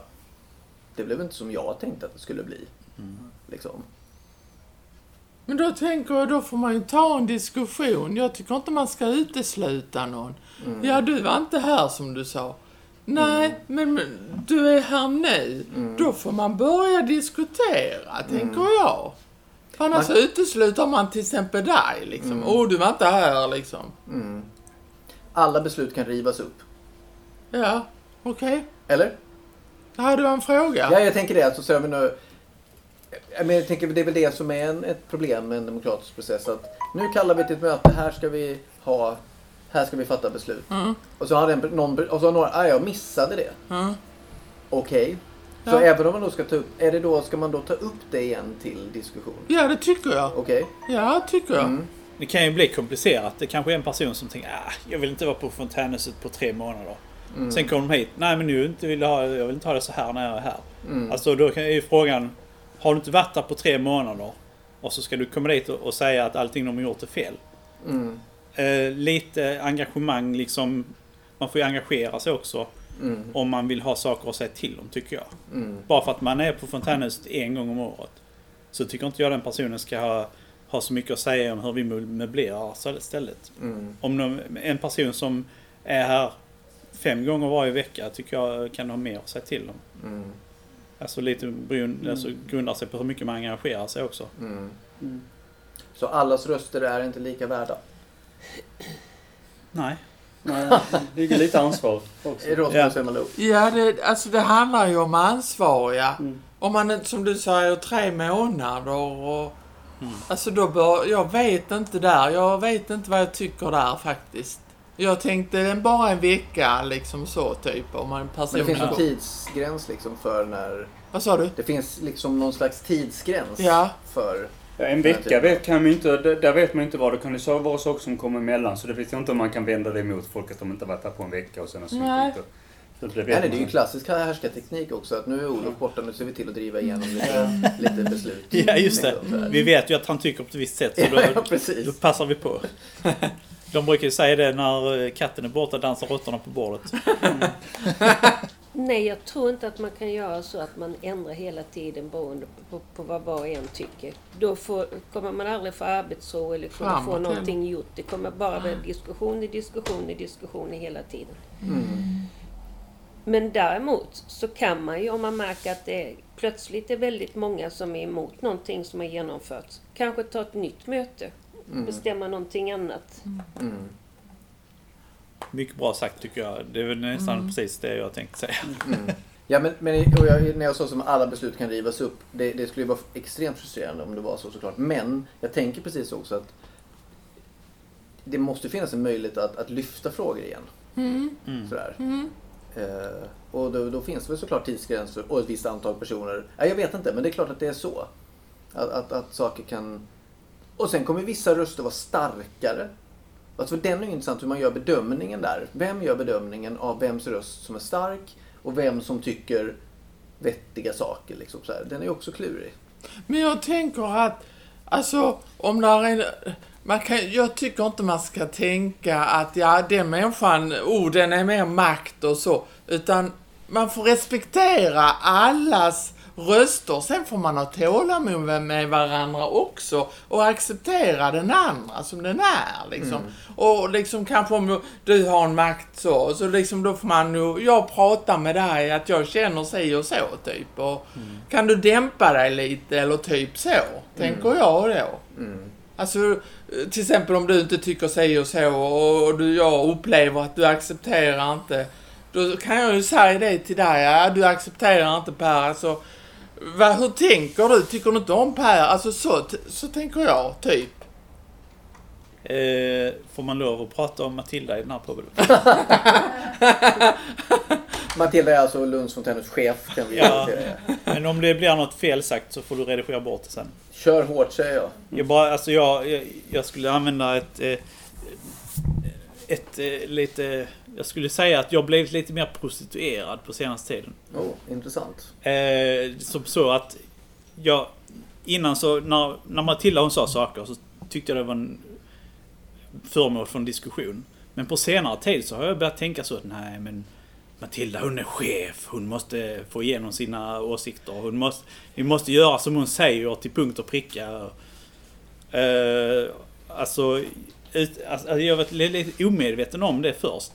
[SPEAKER 1] Det blev inte som jag tänkte att det skulle bli. Liksom.
[SPEAKER 3] Men då tänker jag, då får man ju ta en diskussion. Jag tycker inte man ska utesluta någon.
[SPEAKER 1] Mm.
[SPEAKER 3] Ja, du var inte här som du sa. Nej, men, men du är här nu.
[SPEAKER 1] Mm.
[SPEAKER 3] Då får man börja diskutera, tänker jag. För annars
[SPEAKER 1] Man-
[SPEAKER 3] utesluter man till exempel dig, liksom. Åh, du var inte här, liksom.
[SPEAKER 1] Mm. Alla beslut kan rivas upp.
[SPEAKER 3] Ja, okej.
[SPEAKER 1] Eller?
[SPEAKER 3] Här du en fråga.
[SPEAKER 1] Ja, jag tänker det. Alltså, så vi nu, men jag tänker det är väl det som är en, ett problem med en demokratisk process. Att nu kallar vi till ett möte. Här ska vi ha... Här ska vi fatta beslut.
[SPEAKER 3] Mm.
[SPEAKER 1] Och så har en, någon, och så har några... Ah, jag missade det.
[SPEAKER 3] Mm.
[SPEAKER 1] Okej. Så
[SPEAKER 3] Ja.
[SPEAKER 1] även om man då ska ta upp... Är det då, ska man då ta upp det igen till diskussion?
[SPEAKER 3] Ja, det tycker jag.
[SPEAKER 1] Okej?
[SPEAKER 3] Ja, tycker jag.
[SPEAKER 1] Mm.
[SPEAKER 5] Det kan ju bli komplicerat. Det kanske är en person som tänker ah, jag vill inte vara på fontänhuset på tre månader.
[SPEAKER 1] Mm.
[SPEAKER 5] Sen kommer de hit. Nej men nu inte vill jag, ha, jag vill inte ha det så här när jag är här.
[SPEAKER 1] Mm.
[SPEAKER 5] Alltså då kan- är ju frågan. Har du inte varit där på tre månader och så ska du komma dit och, och säga att allting de har gjort är fel.
[SPEAKER 1] Mm.
[SPEAKER 5] Eh, lite engagemang liksom. Man får ju engagera sig också
[SPEAKER 1] Mm.
[SPEAKER 5] om man vill ha saker att säga till om tycker jag.
[SPEAKER 1] Mm.
[SPEAKER 5] Bara för att man är på fontänhuset en gång om året. Så tycker inte jag den personen ska ha, ha så mycket att säga om hur vi möblerar istället.
[SPEAKER 1] Mm.
[SPEAKER 5] Om de, en person som är här fem gånger varje vecka tycker jag kan ha mer att säga till om.
[SPEAKER 1] Mm.
[SPEAKER 5] Alltså lite brun, alltså grundar sig på hur mycket man engagerar sig också.
[SPEAKER 1] Mm.
[SPEAKER 2] Mm.
[SPEAKER 1] Så allas röster är inte lika värda?
[SPEAKER 5] Nej.
[SPEAKER 2] Nej, det ligger lite ansvar också.
[SPEAKER 1] Rasmus
[SPEAKER 5] Ja.
[SPEAKER 1] Malou.
[SPEAKER 3] Ja, det, alltså det handlar ju om ansvariga.
[SPEAKER 2] Mm.
[SPEAKER 3] Om man inte, som du säger, tre månader och...
[SPEAKER 5] Mm.
[SPEAKER 3] Alltså då bör, jag vet inte där. Jag vet inte vad jag tycker där faktiskt. Jag tänkte en- bara en vecka liksom så typ om en person...
[SPEAKER 1] Men det finns
[SPEAKER 5] Ja.
[SPEAKER 1] en tidsgräns liksom för när...
[SPEAKER 3] Vad sa du?
[SPEAKER 1] Det finns liksom någon slags tidsgräns
[SPEAKER 3] Ja.
[SPEAKER 1] för...
[SPEAKER 2] Ja, en vecka vet, kan man ju inte, där vet man ju inte vad det kan ju så vara saker som kommer emellan. Så det vet jag inte om man kan vända det emot folk att de inte varit här på en vecka och sen har
[SPEAKER 3] Nej.
[SPEAKER 2] det
[SPEAKER 1] Nej,
[SPEAKER 2] man
[SPEAKER 1] är ju klassisk härskarteknik också. Att nu är Olof borta, nu ser vi till att driva igenom lite, lite beslut.
[SPEAKER 5] Ja, just det.
[SPEAKER 1] Liksom.
[SPEAKER 5] Vi vet ju att han tycker på ett visst sätt så
[SPEAKER 1] Ja,
[SPEAKER 5] då, *laughs*
[SPEAKER 1] precis.
[SPEAKER 5] då passar vi på. *laughs* De brukar ju säga det när eh, katten är borta dansar råttorna på bordet.
[SPEAKER 4] Nej, jag tror inte att man kan göra så att man ändrar hela tiden beroende på, på vad var och en tycker. Då får, kommer man aldrig få arbetsro eller kunna
[SPEAKER 3] Framåt,
[SPEAKER 4] få någonting gjort. Det kommer bara bli diskussioner, diskussioner, diskussioner hela tiden.
[SPEAKER 1] Mm.
[SPEAKER 4] Men däremot så kan man ju om man märker att det plötsligt är väldigt många som är emot någonting som har genomförts. Kanske ta ett nytt möte. Bestämma någonting annat.
[SPEAKER 1] Mm.
[SPEAKER 5] Mycket bra sagt tycker jag. Det är väl nästan
[SPEAKER 3] Mm.
[SPEAKER 5] precis det jag tänkte säga.
[SPEAKER 1] Mm. *laughs* Ja, men, men och jag, när jag sa som alla beslut kan rivas upp. Det, det skulle ju vara extremt frustrerande om det var så såklart. Men jag tänker precis också att det måste finnas en möjlighet att, att lyfta frågor igen.
[SPEAKER 3] Mm.
[SPEAKER 5] Mm.
[SPEAKER 1] Sådär.
[SPEAKER 3] Mm.
[SPEAKER 1] Eh, och då, då finns det väl såklart tidsgränser och ett visst antal personer. Ja, jag vet inte, men det är klart att det är så. Att, att, att saker kan... Och sen kommer vissa röster vara starkare. Alltså för den är ju intressant hur man gör bedömningen där. Vem gör bedömningen av vems röst som är stark och vem som tycker vettiga saker. Liksom så här. Den är ju också klurig.
[SPEAKER 3] Men jag tänker att, alltså om där är... Man kan, jag tycker inte man ska tänka att ja, den människan, oh, den är mer makt och så. Utan man får respektera allas röster. Sen får man ha tålamod med varandra också och acceptera den andra som den är. Liksom. Och liksom kanske om du har en makt så, så liksom då får man nog, jag pratar med dig att jag känner sig och så typ. Och Kan du dämpa dig lite eller typ så, tänker jag då.
[SPEAKER 1] Mm.
[SPEAKER 3] Alltså, till exempel om du inte tycker sig och så och du, jag upplever att du accepterar inte. Då kan jag ju säga det till dig. Ja, du accepterar inte Per. Alltså, vad, hur tänker du? Tycker du inte om Per? Alltså så, så tänker jag, typ.
[SPEAKER 5] Eh, får man lov att prata om Matilda i den här podden? *laughs*
[SPEAKER 1] Matilda är alltså Lunds Fontänhus chef kan vi
[SPEAKER 5] Ja. Men om det blir något fel sagt så får du redigera bort det sen.
[SPEAKER 1] Kör hårt säger jag.
[SPEAKER 5] Jag, bara, alltså jag, jag, jag skulle använda ett, eh, ett eh, lite... Jag skulle säga att jag blivit lite mer prostituerad på senaste tiden.
[SPEAKER 1] Oh, intressant.
[SPEAKER 5] Eh, som så att jag... Innan så, när, när Matilda hon sa saker så tyckte jag det var en föremål för en diskussion. Men på senare tid så har jag börjat tänka så att nej men Matilda hon är chef, hon måste få igenom sina åsikter. Hon måste, vi måste göra som hon säger till punkt och pricka. Eh, alltså, ut, alltså, jag var lite omedveten om det först.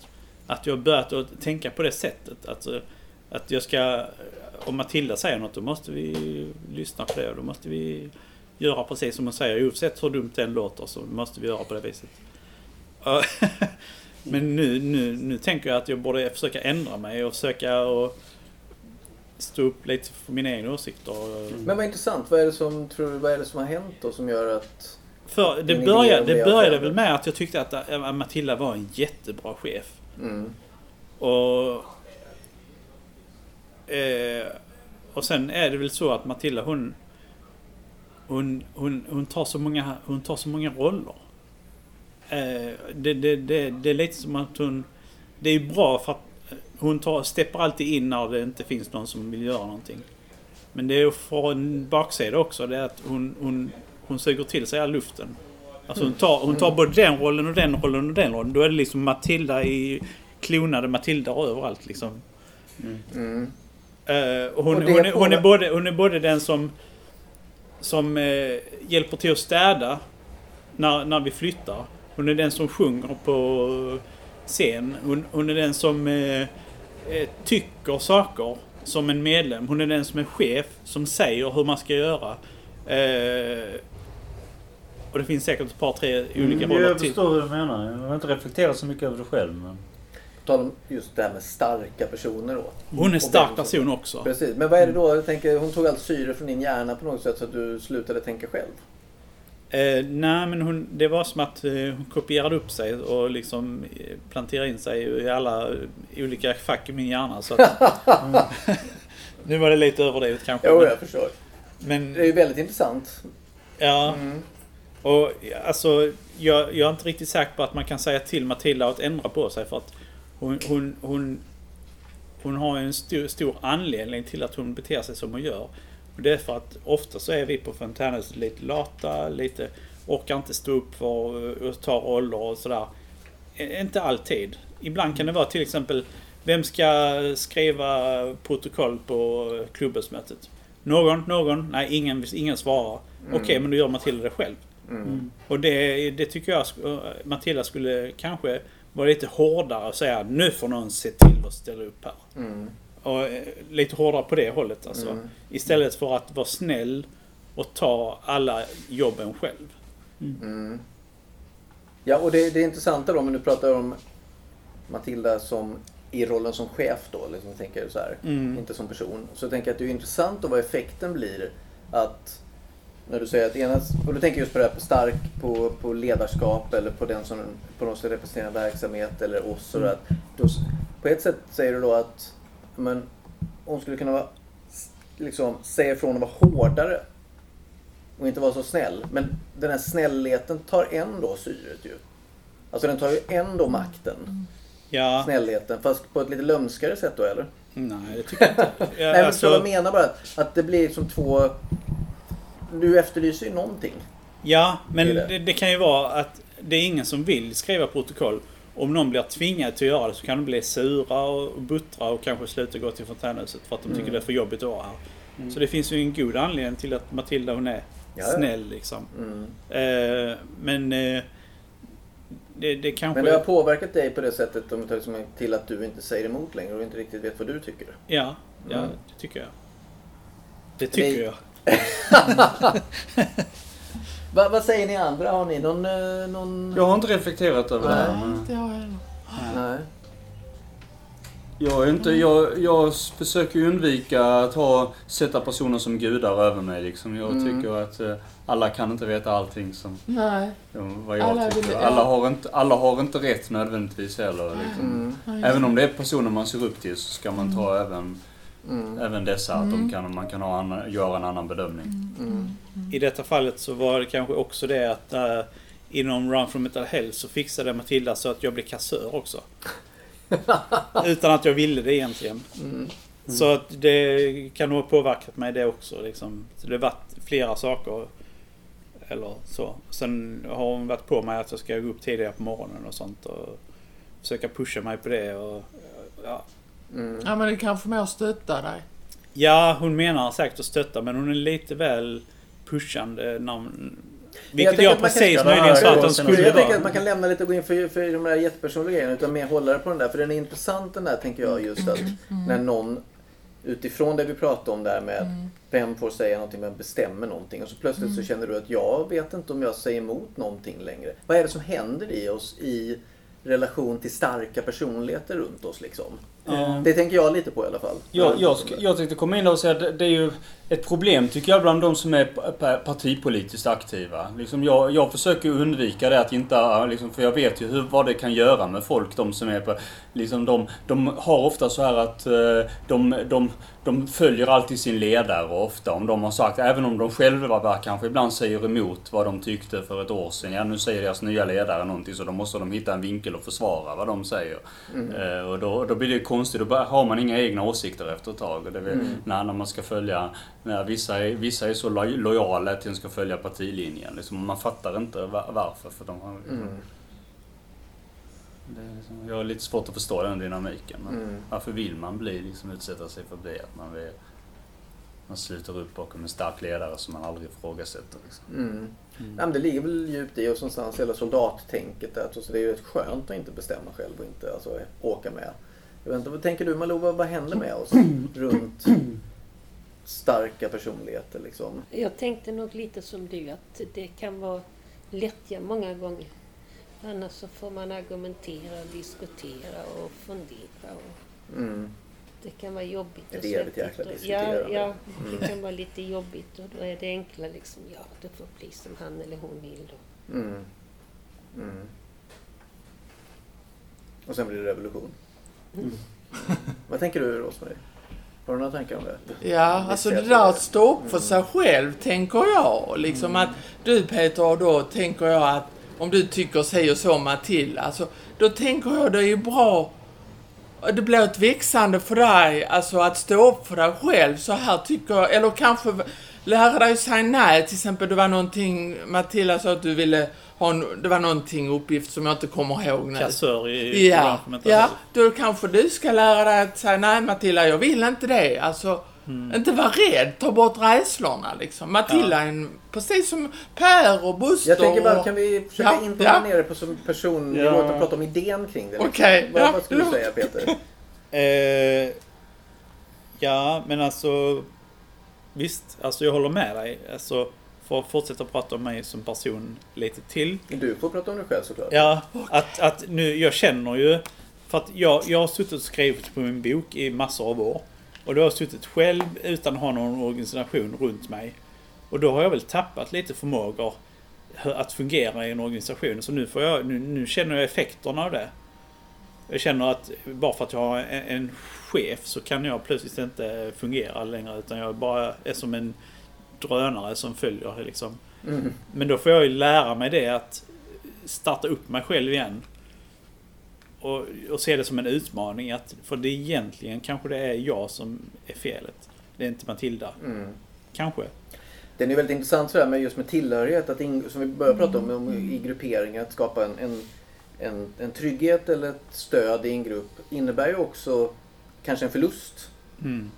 [SPEAKER 5] Att jag börjat att tänka på det sättet. Alltså, att jag ska... Om Matilda säger något då måste vi lyssna på det. Då måste vi göra precis som hon säger. Oavsett hur dumt det än låter så måste vi göra på det viset. *laughs* Men nu, nu, nu tänker jag att jag borde försöka ändra mig och försöka och stå upp lite för mina egna åsikter.
[SPEAKER 1] Men vad intressant. Vad är det som, tror du, vad är det som har hänt då som gör att...
[SPEAKER 5] För det, började, det började väl med att jag tyckte att äh, Matilda var en jättebra chef.
[SPEAKER 1] Mm.
[SPEAKER 5] Och... Eh, och sen är det väl så att Matilda hon... Hon, hon, hon, tar, så många, hon tar så många roller. Eh, det, det, det, det är lite som att hon... Det är bra för att hon tar, steppar alltid in när det inte finns någon som vill göra någonting. Men det är från baksidan baksida också. Det är att hon, hon, hon suger till sig all luften. Alltså hon tar, hon tar både den rollen och den rollen och den rollen. Då är det liksom Matilda i... Klonade Matilda överallt liksom.
[SPEAKER 1] Mm.
[SPEAKER 5] Och hon, hon, är, hon, är både, hon är både den som, som eh, hjälper till att städa när, när vi flyttar. Hon är den som sjunger på scen. Hon, hon är den som eh, eh, tycker saker som en medlem. Hon är den som är chef, som säger hur man ska göra. Eh, och det finns säkert ett par, tre olika
[SPEAKER 2] Mm,
[SPEAKER 5] roller
[SPEAKER 2] jag förstår hur du menar. Jag har inte reflekterat så mycket över det själv. Men...
[SPEAKER 1] På tal om just det här med starka personer då.
[SPEAKER 5] Hon är en stark person också.
[SPEAKER 1] Precis. Men vad är det då? Jag tänker, hon tog allt syre från din hjärna på något sätt så att du slutade tänka själv.
[SPEAKER 5] Eh, nej, men hon, det var som att eh, hon kopierade upp sig och liksom eh, planterade in sig i alla eh, olika fack i min hjärna. Så att, mm. *laughs* nu var det lite överdrivet kanske.
[SPEAKER 1] Jo,
[SPEAKER 5] men,
[SPEAKER 1] jag förstår.
[SPEAKER 5] men
[SPEAKER 1] Det är ju väldigt intressant.
[SPEAKER 5] ja,
[SPEAKER 1] Mm.
[SPEAKER 5] Och alltså jag, jag är inte riktigt säker på att man kan säga till Matilda att ändra på sig för att hon, hon, hon, hon har en stor, stor anledning till att hon beter sig som hon gör. Och det är för att ofta så är vi på Fontänhuset lite lata, lite orkar inte stå upp för och ta roller och sådär. Inte alltid. Ibland kan det vara till exempel vem ska skriva protokoll på klubbesmötet? Någon, någon, nej ingen, ingen svarar. Okej, men då gör Matilda det själv.
[SPEAKER 1] Mm.
[SPEAKER 5] Och det, det tycker jag Matilda skulle kanske vara lite hårdare och säga nu får någon se till att ställa upp här.
[SPEAKER 1] Mm.
[SPEAKER 5] Och eh, lite hårdare på det hållet alltså.
[SPEAKER 1] Mm.
[SPEAKER 5] Istället för att vara snäll och ta alla jobben själv.
[SPEAKER 1] Mm. Ja, och det, det intressanta då, om du pratar om Matilda som i rollen som chef då, liksom, tänker jag så här,
[SPEAKER 5] Mm.
[SPEAKER 1] inte som person. Så jag tänker att det är intressant då vad effekten blir att när du säger att ena, och du tänker just på det här på stark på, på ledarskap eller på den som på något sätt representerar verksamhet eller oss och
[SPEAKER 5] Mm.
[SPEAKER 1] att då, På ett sätt säger du då att men, hon skulle kunna vara, liksom, säga ifrån och vara hårdare och inte vara så snäll. Men den här snällheten tar ändå syret ju. Alltså den tar ju ändå makten.
[SPEAKER 5] Ja,
[SPEAKER 1] Snällheten. Fast på ett lite lömskare sätt då eller?
[SPEAKER 5] nej det tycker jag inte. *laughs*
[SPEAKER 1] Nej men
[SPEAKER 5] alltså,
[SPEAKER 1] så jag menar bara att, att det blir som två... Du efterlyser ju någonting.
[SPEAKER 5] ja, men
[SPEAKER 1] Det det.
[SPEAKER 5] kan ju vara att det är ingen som vill skriva protokoll. Om någon blir tvingad till att göra det så kan de bli sura och buttra och kanske sluta gå till fontänhuset för att de tycker
[SPEAKER 1] Mm.
[SPEAKER 5] det är för jobbigt att vara här. Så det finns ju en god anledning till att Matilda hon är
[SPEAKER 1] Ja, ja.
[SPEAKER 5] snäll liksom.
[SPEAKER 1] Mm.
[SPEAKER 5] Eh, men eh, det, det kanske...
[SPEAKER 1] Men det har påverkat dig på det sättet om tar liksom till att du inte säger emot längre och inte riktigt vet vad du tycker.
[SPEAKER 5] Ja, ja
[SPEAKER 1] Mm.
[SPEAKER 5] det tycker jag. Det tycker
[SPEAKER 1] Det-
[SPEAKER 5] jag. *laughs*
[SPEAKER 1] Va, vad säger ni andra? Har ni någon... eh, någon...
[SPEAKER 2] Jag har inte reflekterat över det
[SPEAKER 1] Nej.
[SPEAKER 2] här.
[SPEAKER 3] Nej, inte jag heller.
[SPEAKER 1] Nej.
[SPEAKER 2] Jag, är inte, jag, jag försöker undvika att ha, sätta personer som gudar över mig. Liksom. Jag
[SPEAKER 1] Mm.
[SPEAKER 2] tycker att eh, alla kan inte veta allting som
[SPEAKER 3] Nej.
[SPEAKER 2] vad jag
[SPEAKER 3] Alla
[SPEAKER 2] tycker.
[SPEAKER 3] vill- ja.
[SPEAKER 2] alla, har inte, alla har inte rätt nödvändigtvis heller. Liksom.
[SPEAKER 1] Mm.
[SPEAKER 2] Även om det är personer man ser upp till så ska man ta även,
[SPEAKER 1] Mm.
[SPEAKER 2] även dessa. Att de kan, man kan ha annan, göra en annan bedömning.
[SPEAKER 1] Mm.
[SPEAKER 5] I detta fallet så var det kanske också det att äh, inom Run from Mental Health så fixade Matilda så att jag blev kassör också. *laughs* Utan att jag ville det egentligen.
[SPEAKER 1] Mm.
[SPEAKER 5] Så att det kan nog ha påverkat mig det också. Liksom. Så det har varit flera saker. Eller så. Sen har hon varit på mig att jag ska gå upp tidigare på morgonen och sånt. Och försöka pusha mig på det. Och, ja.
[SPEAKER 1] Mm.
[SPEAKER 3] Ja, men det kanske mer stötta dig.
[SPEAKER 5] ja, hon menar säkert att stötta men hon är lite väl pushande.
[SPEAKER 1] Jag
[SPEAKER 5] vilket jag
[SPEAKER 1] kan-
[SPEAKER 5] precis möjligen sa att
[SPEAKER 2] jag
[SPEAKER 5] hon skulle
[SPEAKER 1] Jag tänker att man kan lämna lite och gå in för, för de där jättepersonliga grejerna utan mer hålla det på den där. För den är intressant den där tänker jag just att när någon utifrån det vi pratade om där med vem får säga någonting, vem bestämmer någonting och så plötsligt så känner du att jag vet inte om jag säger emot någonting längre. Vad är det som händer i oss i relation till starka personligheter runt oss liksom?
[SPEAKER 2] Ja.
[SPEAKER 1] Det tänker jag lite på i alla fall.
[SPEAKER 2] Jag, jag, sk- jag tänkte komma in där och säga att det- är ju ett problem tycker jag bland de som är pa- pa- partipolitiskt aktiva. Liksom jag, jag försöker undvika det att inte, liksom, för jag vet ju hur, vad det kan göra med folk. De som är på, liksom de, de har ofta så här att eh, de, de, de följer alltid sin ledare ofta. Om de har sagt, även om de själva kanske ibland säger emot vad de tyckte för ett år sedan. Ja, nu säger deras nya ledare någonting så då måste de hitta en vinkel och försvara vad de säger. Eh, och då, då blir det konstigt. Då bara har man inga egna åsikter efter ett tag. Det är väl när, när man ska följa... När vissa, är, vissa är så loj, lojala att de ska följa partilinjen. Liksom, man fattar inte va- varför. För de har,
[SPEAKER 1] Mm.
[SPEAKER 2] det är liksom, jag har lite svårt att förstå den dynamiken. Men
[SPEAKER 1] Mm.
[SPEAKER 2] Varför vill man bli, liksom, utsätta sig för det? Att man, vill, man sluter upp bakom en stark ledare som man aldrig ifrågasätter. Liksom.
[SPEAKER 1] Mm. Nej, men det ligger väl djupt i oss någonstans, hela soldattänket. Där. Så det är ju rätt skönt att inte bestämma själv och inte alltså, åka med. Jag vet inte, vad tänker du Malou, vad, vad händer med oss *clears throat* runt starka personligheter liksom?
[SPEAKER 4] Jag tänkte nog lite som du att det kan vara lättja många gånger. Annars så får man argumentera, diskutera och fundera. Och
[SPEAKER 1] Mm.
[SPEAKER 4] det kan vara jobbigt
[SPEAKER 1] Ett
[SPEAKER 4] och
[SPEAKER 1] evigt
[SPEAKER 4] svettigt
[SPEAKER 1] jäkla
[SPEAKER 4] och-
[SPEAKER 1] diskuterande.
[SPEAKER 4] Ja, ja, det kan vara lite jobbigt och då är det enkla liksom, ja det får bli som han eller hon vill då.
[SPEAKER 1] Mm. Mm. Och sen blir det revolution. Vad tänker du Rosmarie? Har du några tankar om det?
[SPEAKER 3] Ja, alltså det där att stå upp för sig själv, tänker jag. Liksom att du Peter, då tänker jag att om du tycker si och så om Matilda, alltså då tänker jag det är ju bra det blir ett växande för dig, alltså att stå upp för dig själv så här tycker jag, eller kanske lära dig säga nej, till exempel det var någonting, Matilda sa att du ville ha, en- det var någonting uppgift som jag inte kommer ihåg nu.
[SPEAKER 5] Kassör i
[SPEAKER 3] Ja, ja, då kanske du ska lära dig att säga nej Matilda, jag vill inte det. Alltså, inte vara rädd, ta bort rädslorna liksom. Matilda är en, precis som Per och Buster
[SPEAKER 1] Jag tänker bara,
[SPEAKER 3] och...
[SPEAKER 1] kan vi försöka
[SPEAKER 3] Ja,
[SPEAKER 1] inte
[SPEAKER 3] ja.
[SPEAKER 1] på som personnivå
[SPEAKER 5] Ja.
[SPEAKER 1] utan prata om idén kring det? liksom?
[SPEAKER 3] Okej,
[SPEAKER 1] vad,
[SPEAKER 3] ja,
[SPEAKER 1] vad skulle du säga Peter? *laughs*
[SPEAKER 5] Eh, ja, men alltså... Visst, alltså jag håller med dig. Alltså, för att fortsätta prata om mig som person lite till.
[SPEAKER 1] Du får prata om dig själv såklart.
[SPEAKER 5] Ja, att, att nu, jag känner ju... För att jag, jag har suttit och skrivit på min bok i massor av år. Och då har jag suttit själv utan att ha någon organisation runt mig. Och då har jag väl tappat lite förmågor att fungera i en organisation. Så nu, får jag, nu, nu känner jag effekterna av det. Jag känner att bara för att jag har en, en chef så kan jag plötsligt inte fungera längre. Utan jag bara är som en drönare som följer liksom.
[SPEAKER 1] Mm.
[SPEAKER 5] Men då får jag ju lära mig det att starta upp mig själv igen. Och, och se det som en utmaning. Att, för det egentligen kanske det är jag som är felet. Det är inte Matilda.
[SPEAKER 1] Mm.
[SPEAKER 5] Kanske.
[SPEAKER 1] Den är väldigt intressant sådär med just med tillhörighet, att in, som vi började prata om, om i grupperingar, att skapa en, en, en, en trygghet eller ett stöd i en grupp innebär ju också kanske en förlust
[SPEAKER 5] Mm.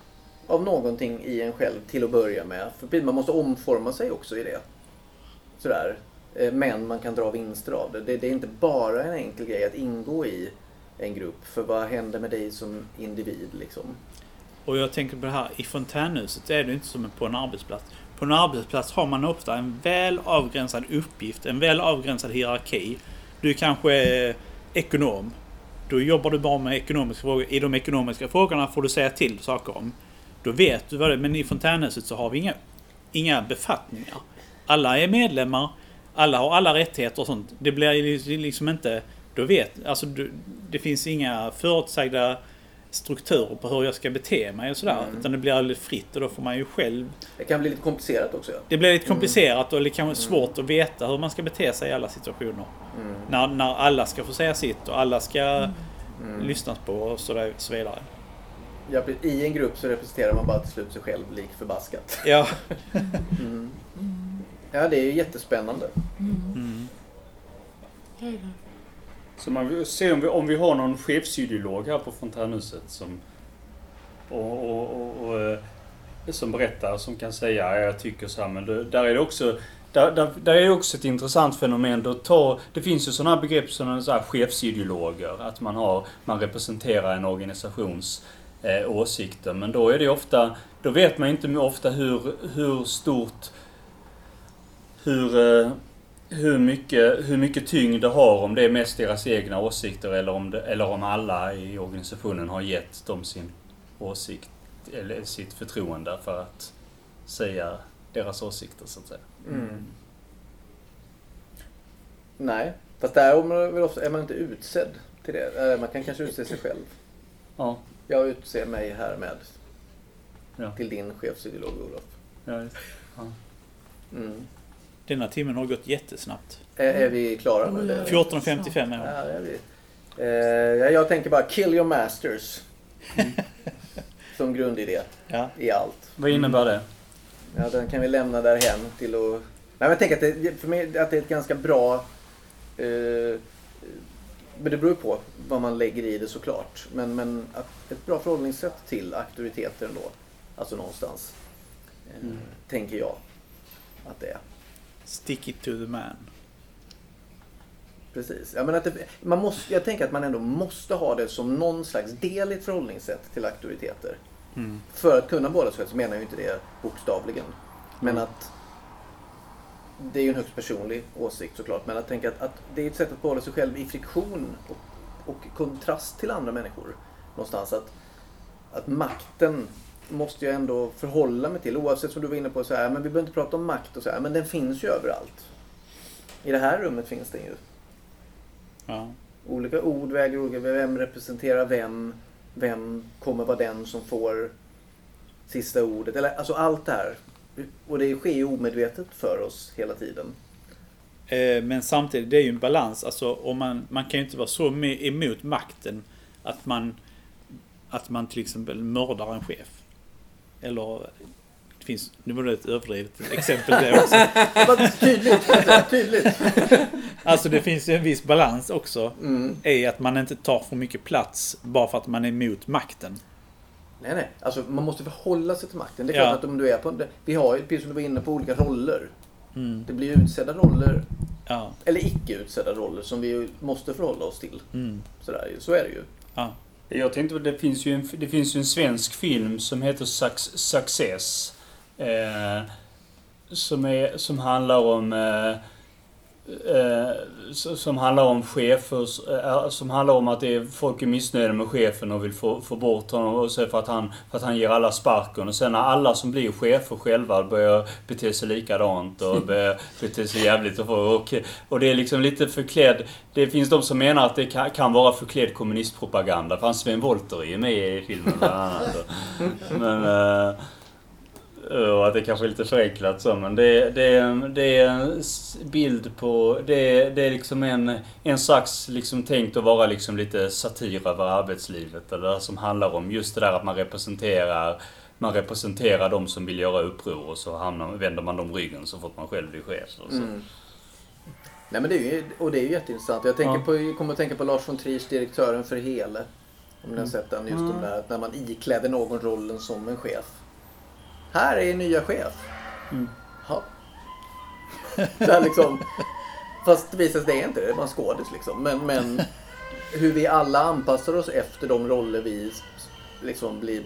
[SPEAKER 1] av någonting i en själv till att börja med. För man måste omforma sig också i det. Sådär. Eh, Men man kan dra vinster av det. det. Det är inte bara en enkel grej att ingå i en grupp. För vad händer med dig som individ liksom?
[SPEAKER 5] Och jag tänker på det här, i fontänhuset är det inte som på en arbetsplats. På en arbetsplats har man ofta en väl avgränsad uppgift, en väl avgränsad hierarki. Du kanske är ekonom. Då jobbar du bara med ekonomiska frågor. I de ekonomiska frågorna får du säga till saker om. Då vet du vad det är. Men i fontänhuset så har vi inga, inga befattningar. Alla är medlemmar. Alla har alla rättigheter och sånt. Det blir liksom inte... Då vet... Alltså du, det finns inga förutsägda strukturer på hur jag ska bete mig och sådär.
[SPEAKER 1] Mm.
[SPEAKER 5] Utan det blir alldeles fritt och då får man ju själv...
[SPEAKER 1] Det kan bli lite komplicerat också. Ja.
[SPEAKER 5] Det blir lite komplicerat och det kan vara svårt att veta hur man ska bete sig i alla situationer.
[SPEAKER 1] Mm.
[SPEAKER 5] När, när alla ska få säga sitt och alla ska
[SPEAKER 1] Mm.
[SPEAKER 5] lyssnas på och så, där, så vidare.
[SPEAKER 1] Ja, I en grupp så representerar man bara till slut sig själv lik förbaskat.
[SPEAKER 5] Ja. *laughs*
[SPEAKER 1] Mm. Ja, det är ju jättespännande.
[SPEAKER 5] Mm.
[SPEAKER 2] Så man vill se om vi, om vi har någon chefsideolog här på fontänhuset som, och, och, och, och, eh, som berättar, som kan säga jag tycker så här, men det, där är det också där, där, där är också ett intressant fenomen. Då tar, det finns ju sådana här begrepp som så här chefsideologer. Att man, har, man representerar en organisations eh, åsikter. Men då är det ofta, då vet man inte ofta hur, hur stort, hur, eh, hur mycket, hur mycket tyngd det har om det är mest deras egna åsikter eller om, det, eller om alla i organisationen har gett dem sin åsikt eller sitt förtroende för att säga deras åsikter så att säga.
[SPEAKER 1] Mm. Nej, fast där är man, väl ofta, är man inte utsedd till det. Man kan kanske utse sig själv.
[SPEAKER 2] Ja,
[SPEAKER 1] Jag utser mig härmed
[SPEAKER 2] Ja.
[SPEAKER 1] till din chefsideolog Olof.
[SPEAKER 2] ja, just- ja.
[SPEAKER 1] Mm.
[SPEAKER 5] Denna timmen har gått jättesnabbt.
[SPEAKER 1] Är, är vi klara med det?
[SPEAKER 5] 14.55 är
[SPEAKER 1] Ja,
[SPEAKER 5] hon.
[SPEAKER 1] det är vi. Eh, ja, jag tänker bara kill your masters. *laughs* Som grundidé
[SPEAKER 5] Ja.
[SPEAKER 1] i allt.
[SPEAKER 2] Vad innebär det?
[SPEAKER 1] Ja, den kan vi lämna därhen till att... Nej, men jag tänker att det, för mig, att det är ett ganska bra... Eh, men det beror på vad man lägger i det såklart. Men, men att ett bra förhållningssätt till auktoriteter ändå. Alltså någonstans. Eh,
[SPEAKER 2] Mm.
[SPEAKER 1] Tänker jag att det är.
[SPEAKER 5] Stick it to the man.
[SPEAKER 1] Precis. Ja, men att det, man måste, jag tänker att man ändå måste ha det som någon slags del i ett förhållningssätt till auktoriteter.
[SPEAKER 5] Mm.
[SPEAKER 1] För att kunna båda så menar jag inte det bokstavligen. Men att det är ju en högst personlig åsikt såklart. Men att tänka att, att det är ett sätt att behålla sig själv i friktion och, och kontrast till andra människor. Någonstans att, att makten måste jag ändå förhålla mig till. Oavsett som du var inne på, så här, men vi behöver inte prata om makt och så här, men den finns ju överallt. I det här rummet finns den ju.
[SPEAKER 5] Ja.
[SPEAKER 1] Olika ord väger olika. Vem representerar vem? Vem kommer vara den som får sista ordet? Eller, alltså allt det här. Och det sker ju omedvetet för oss hela tiden.
[SPEAKER 5] Eh, Men samtidigt, det är ju en balans. Alltså, om man, man kan ju inte vara så emot makten att man, att man till exempel mördar en chef. Eller, det finns, nu var det ett överdrivet exempel det också. *laughs*
[SPEAKER 1] Tydligt! tydligt.
[SPEAKER 5] Alltså det finns ju en viss balans också.
[SPEAKER 1] Mm.
[SPEAKER 5] I att man inte tar för mycket plats bara för att man är emot makten.
[SPEAKER 1] Nej, nej. Alltså man måste förhålla sig till makten. Det är
[SPEAKER 5] Ja.
[SPEAKER 1] klart att om du är på... Vi har ju, precis som du var inne på, olika roller.
[SPEAKER 5] Mm.
[SPEAKER 1] Det blir utsedda roller,
[SPEAKER 5] Ja.
[SPEAKER 1] eller icke utsedda roller, som vi måste förhålla oss till.
[SPEAKER 5] Mm.
[SPEAKER 1] Sådär, så är det ju.
[SPEAKER 5] Ja.
[SPEAKER 2] Jag tänkte det finns ju en, det finns ju en svensk film som heter Success. Eh, som, är, som handlar om eh, eh, som handlar om chefer, eh, som handlar om att det är, folk är missnöjda med chefen och vill få, få bort honom och så för att, han, för att han ger alla sparken. Och sen när alla som blir chefer själva börjar bete sig likadant och *laughs* börjar bete sig jävligt och, och, och det är liksom lite förklädd. Det finns de som menar att det kan, kan vara förklädd kommunistpropaganda. För han Sven Wollter är ju med i filmen bland annat. *laughs* Men... eh, och att det kanske är lite förenklat så, men det, det, det är en bild på... Det, det är liksom en, en slags liksom tänkt att vara liksom lite satir över arbetslivet. Eller som handlar om just det där att man representerar man representerar de som vill göra uppror och så hamnar, vänder man dem ryggen så fort man själv blir chef. Och så.
[SPEAKER 1] Mm. Nej, men det är ju, och det är ju jätteintressant. Jag tänker
[SPEAKER 2] Ja.
[SPEAKER 1] på, jag kommer att tänka på Lars von Triers Direktören för Hele. Om ni har sett den, just
[SPEAKER 2] Mm.
[SPEAKER 1] de där att när man ikläder någon rollen som en chef. Här är nya chef.
[SPEAKER 2] Mm.
[SPEAKER 1] Ja. *laughs* Det är liksom, fast det visar sig det är inte det, det bara en skådis liksom. Men, men hur vi alla anpassar oss efter de roller vi liksom blir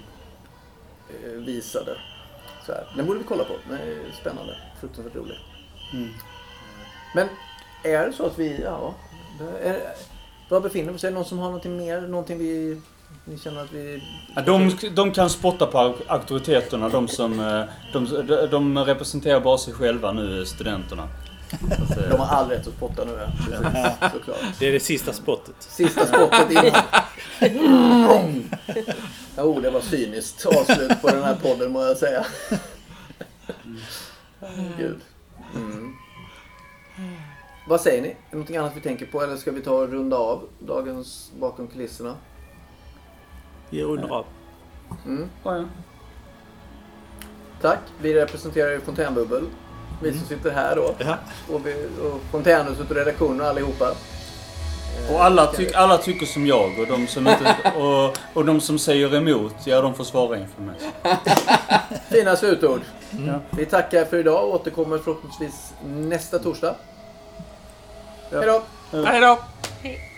[SPEAKER 1] eh, visade. Så här. Den borde vi kolla på. Den är spännande. Fruktansvärt rolig.
[SPEAKER 2] Mm.
[SPEAKER 1] Men är det så att vi, ja, är, Var befinner vi oss? Är det någon som har någonting mer? Någonting vi... Ni känner att vi...
[SPEAKER 2] Ja, de, de kan spotta på auk- auktoriteterna, de som... eh, De, de, representerar bara sig själva nu, studenterna. Så att, eh,
[SPEAKER 1] De har all rätt att spotta nu, ja. Såklart.
[SPEAKER 5] Det är det sista spottet.
[SPEAKER 1] Sista spottet innan. Oh, det var cyniskt avslut på den här podden må jag säga. Gud. Mm. Vad säger ni? Är det någonting annat vi tänker på eller ska vi ta och runda av dagens bakom kulisserna?
[SPEAKER 5] Vi rundar av.
[SPEAKER 1] Mm.
[SPEAKER 2] ja, ja.
[SPEAKER 1] Tack. Vi representerar ju Fontänbubbel. Vi som sitter här då.
[SPEAKER 5] Ja.
[SPEAKER 1] Och, vi, och Fontänhuset och redaktionen allihopa. Eh,
[SPEAKER 2] Och alla, tyck, alla tycker som jag och de som inte... *laughs* Och, och de som säger emot, ja de får svara inför mig. *laughs*
[SPEAKER 1] Fina slutord.
[SPEAKER 2] Ja.
[SPEAKER 1] Vi tackar för idag och återkommer förhoppningsvis nästa torsdag. Hej då!
[SPEAKER 3] Hej då!
[SPEAKER 4] Hej.